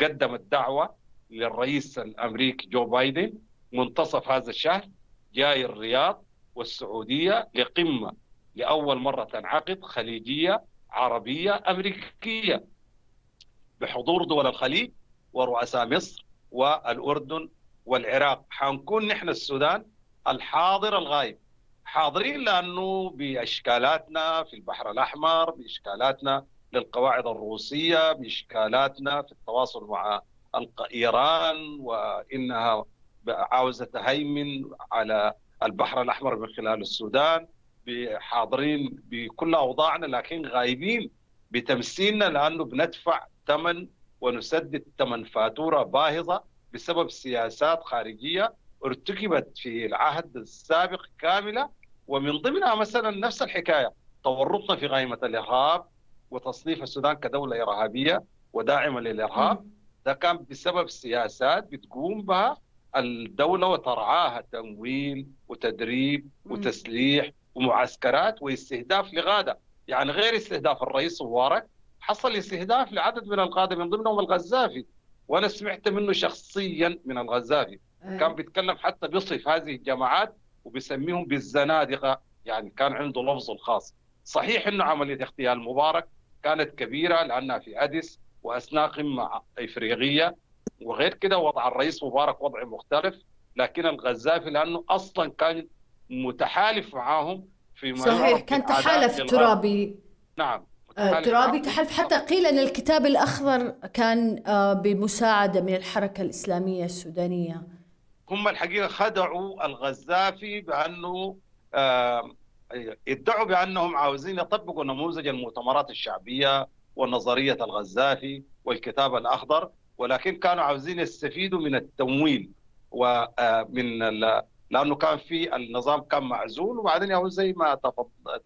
قدمت دعوه للرئيس الأمريكي جو بايدن منتصف هذا الشهر جاي الرياض والسعودية لقمة لأول مرة تنعقد خليجية عربية أمريكية بحضور دول الخليج ورؤساء مصر والأردن والعراق. حنكون نحن السودان الحاضر الغايب. حاضرين لأنه بأشكالاتنا في البحر الأحمر بأشكالاتنا للقواعد الروسية بإشكالاتنا في التواصل مع إيران وإنها عاوزة تهيمن على البحر الأحمر من خلال السودان حاضرين بكل أوضاعنا لكن غايبين بتمثيلنا لأنه بندفع ثمن ونسدد ثمن فاتورة باهظة بسبب سياسات خارجية ارتكبت في العهد السابق كاملة. ومن ضمنها مثلا نفس الحكاية تورطنا في قائمه الإرهاب وتصنيف السودان كدولة إرهابية وداعمه للإرهاب. ده كان بسبب سياسات بتقوم بها الدولة وترعاها تمويل وتدريب. وتسليح ومعسكرات واستهداف لغادة. يعني غير استهداف الرئيس مبارك حصل استهداف لعدد من القاده من ضمنهم الغزافي. وأنا سمعت منه شخصيا من الغزافي. كان بيتكلم حتى بيصف هذه الجماعات وبيسميهم بالزنادقة. يعني كان عنده لفظه الخاص صحيح إنه عملية اغتيال مبارك كانت كبيرة لأنها في أديس واثناء قمه إفريقية وغير كده وضع الرئيس مبارك وضع مختلف لكن الغزافي لأنه أصلا كان متحالف معاهم فيما صحيح كان تحالف. ترابي نعم آه، ترابي. تحالف حتى قيل أن الكتاب الأخضر كان آه، بمساعدة من الحركة الإسلامية السودانية هم الحقيقة خدعوا الغزافي بأنه آه، ادعوا بأنهم عاوزين يطبقوا نموذج المؤتمرات الشعبية ونظريه الغزافي والكتاب الأخضر ولكن كانوا عاوزين يستفيدوا من التمويل ومن لأنه كان في النظام كان معزول وبعدين هو زي ما تفضل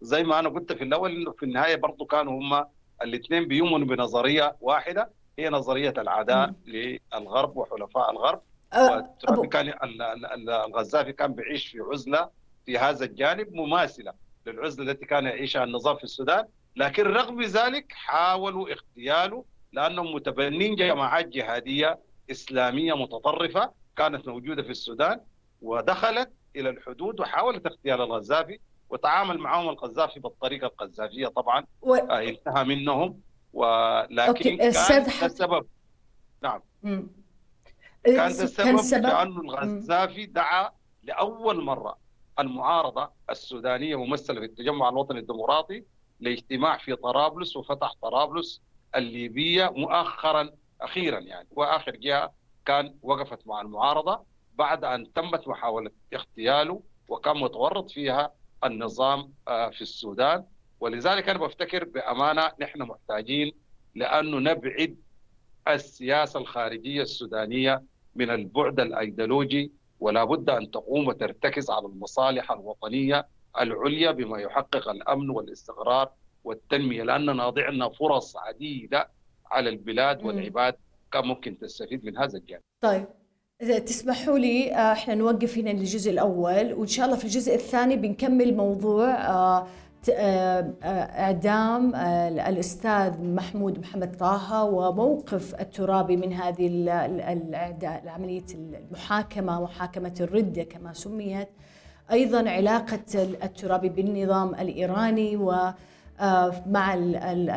زي ما أنا قلت في الأول إنه في النهاية برضه كانوا هم الاثنين بيؤمنوا بنظرية واحدة هي نظرية العداء للغرب وحلفاء الغرب. آه، أبو- كان ال- ال- ال- الغزافي كان بيعيش في عزلة في هذا الجانب مماثلة للعزلة التي كان يعيشها النظام في السودان لكن رغم ذلك حاولوا اغتياله لأنهم متبنين جماعات جهادية إسلامية متطرفة كانت موجودة في السودان ودخلت إلى الحدود وحاولت اغتيال الغزافي وتعامل معهم القذافي بالطريقة القذافية طبعا. و... آه، انتهى منهم. ولكن أوكي، كان حسن. السبب. مم. كان السبب سبب؟ لأنه الغزافي دعا لأول مرة المعارضة السودانية ممثلة في التجمع الوطني الديمقراطي لاجتماع في طرابلس وفتح طرابلس الليبية مؤخرا أخيرا يعني وآخر جهة كان وقفت مع المعارضة بعد أن تمت محاولة اغتياله وكان متورط فيها النظام آه، في السودان. ولذلك أنا بفتكر بأمانة نحن محتاجين لأنه نبعد السياسة الخارجية السودانية من البعد الأيديولوجي ولا بد أن تقوم وترتكز على المصالح الوطنية العليا بما يحقق الأمن والاستقرار والتنمية لاننا ضعنا فرص عديدة على البلاد. والعباد كان ممكن تستفيد من هذا الجانب. طيب تسمحوا لي آه، إحنا نوقف هنا الجزء الأول وإن شاء الله في الجزء الثاني بنكمل موضوع آه، إعدام الأستاذ محمود محمد طه وموقف الترابي من هذه عمليه المحاكمة محاكمة الردة كما سميت. أيضا علاقة الترابي بالنظام الإيراني و آه، مع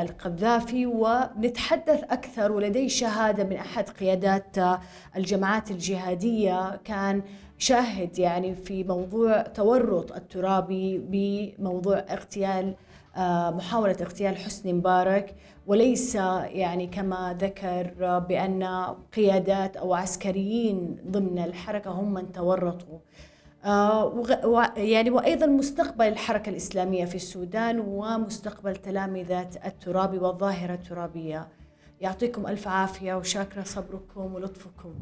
القذافي. ونتحدث أكثر ولدي شهادة من أحد قيادات آه، الجماعات الجهادية. كان شاهد يعني في موضوع تورط الترابي بموضوع اغتيال آه، محاولة اغتيال حسني مبارك وليس يعني كما ذكر بأن قيادات أو عسكريين ضمن الحركة هم من تورطوا. آه، يعني وأيضا مستقبل الحركة الإسلامية في السودان ومستقبل تلامذة الترابي والظاهرة الترابية. يعطيكم ألف عافية وشاكرة صبركم ولطفكم.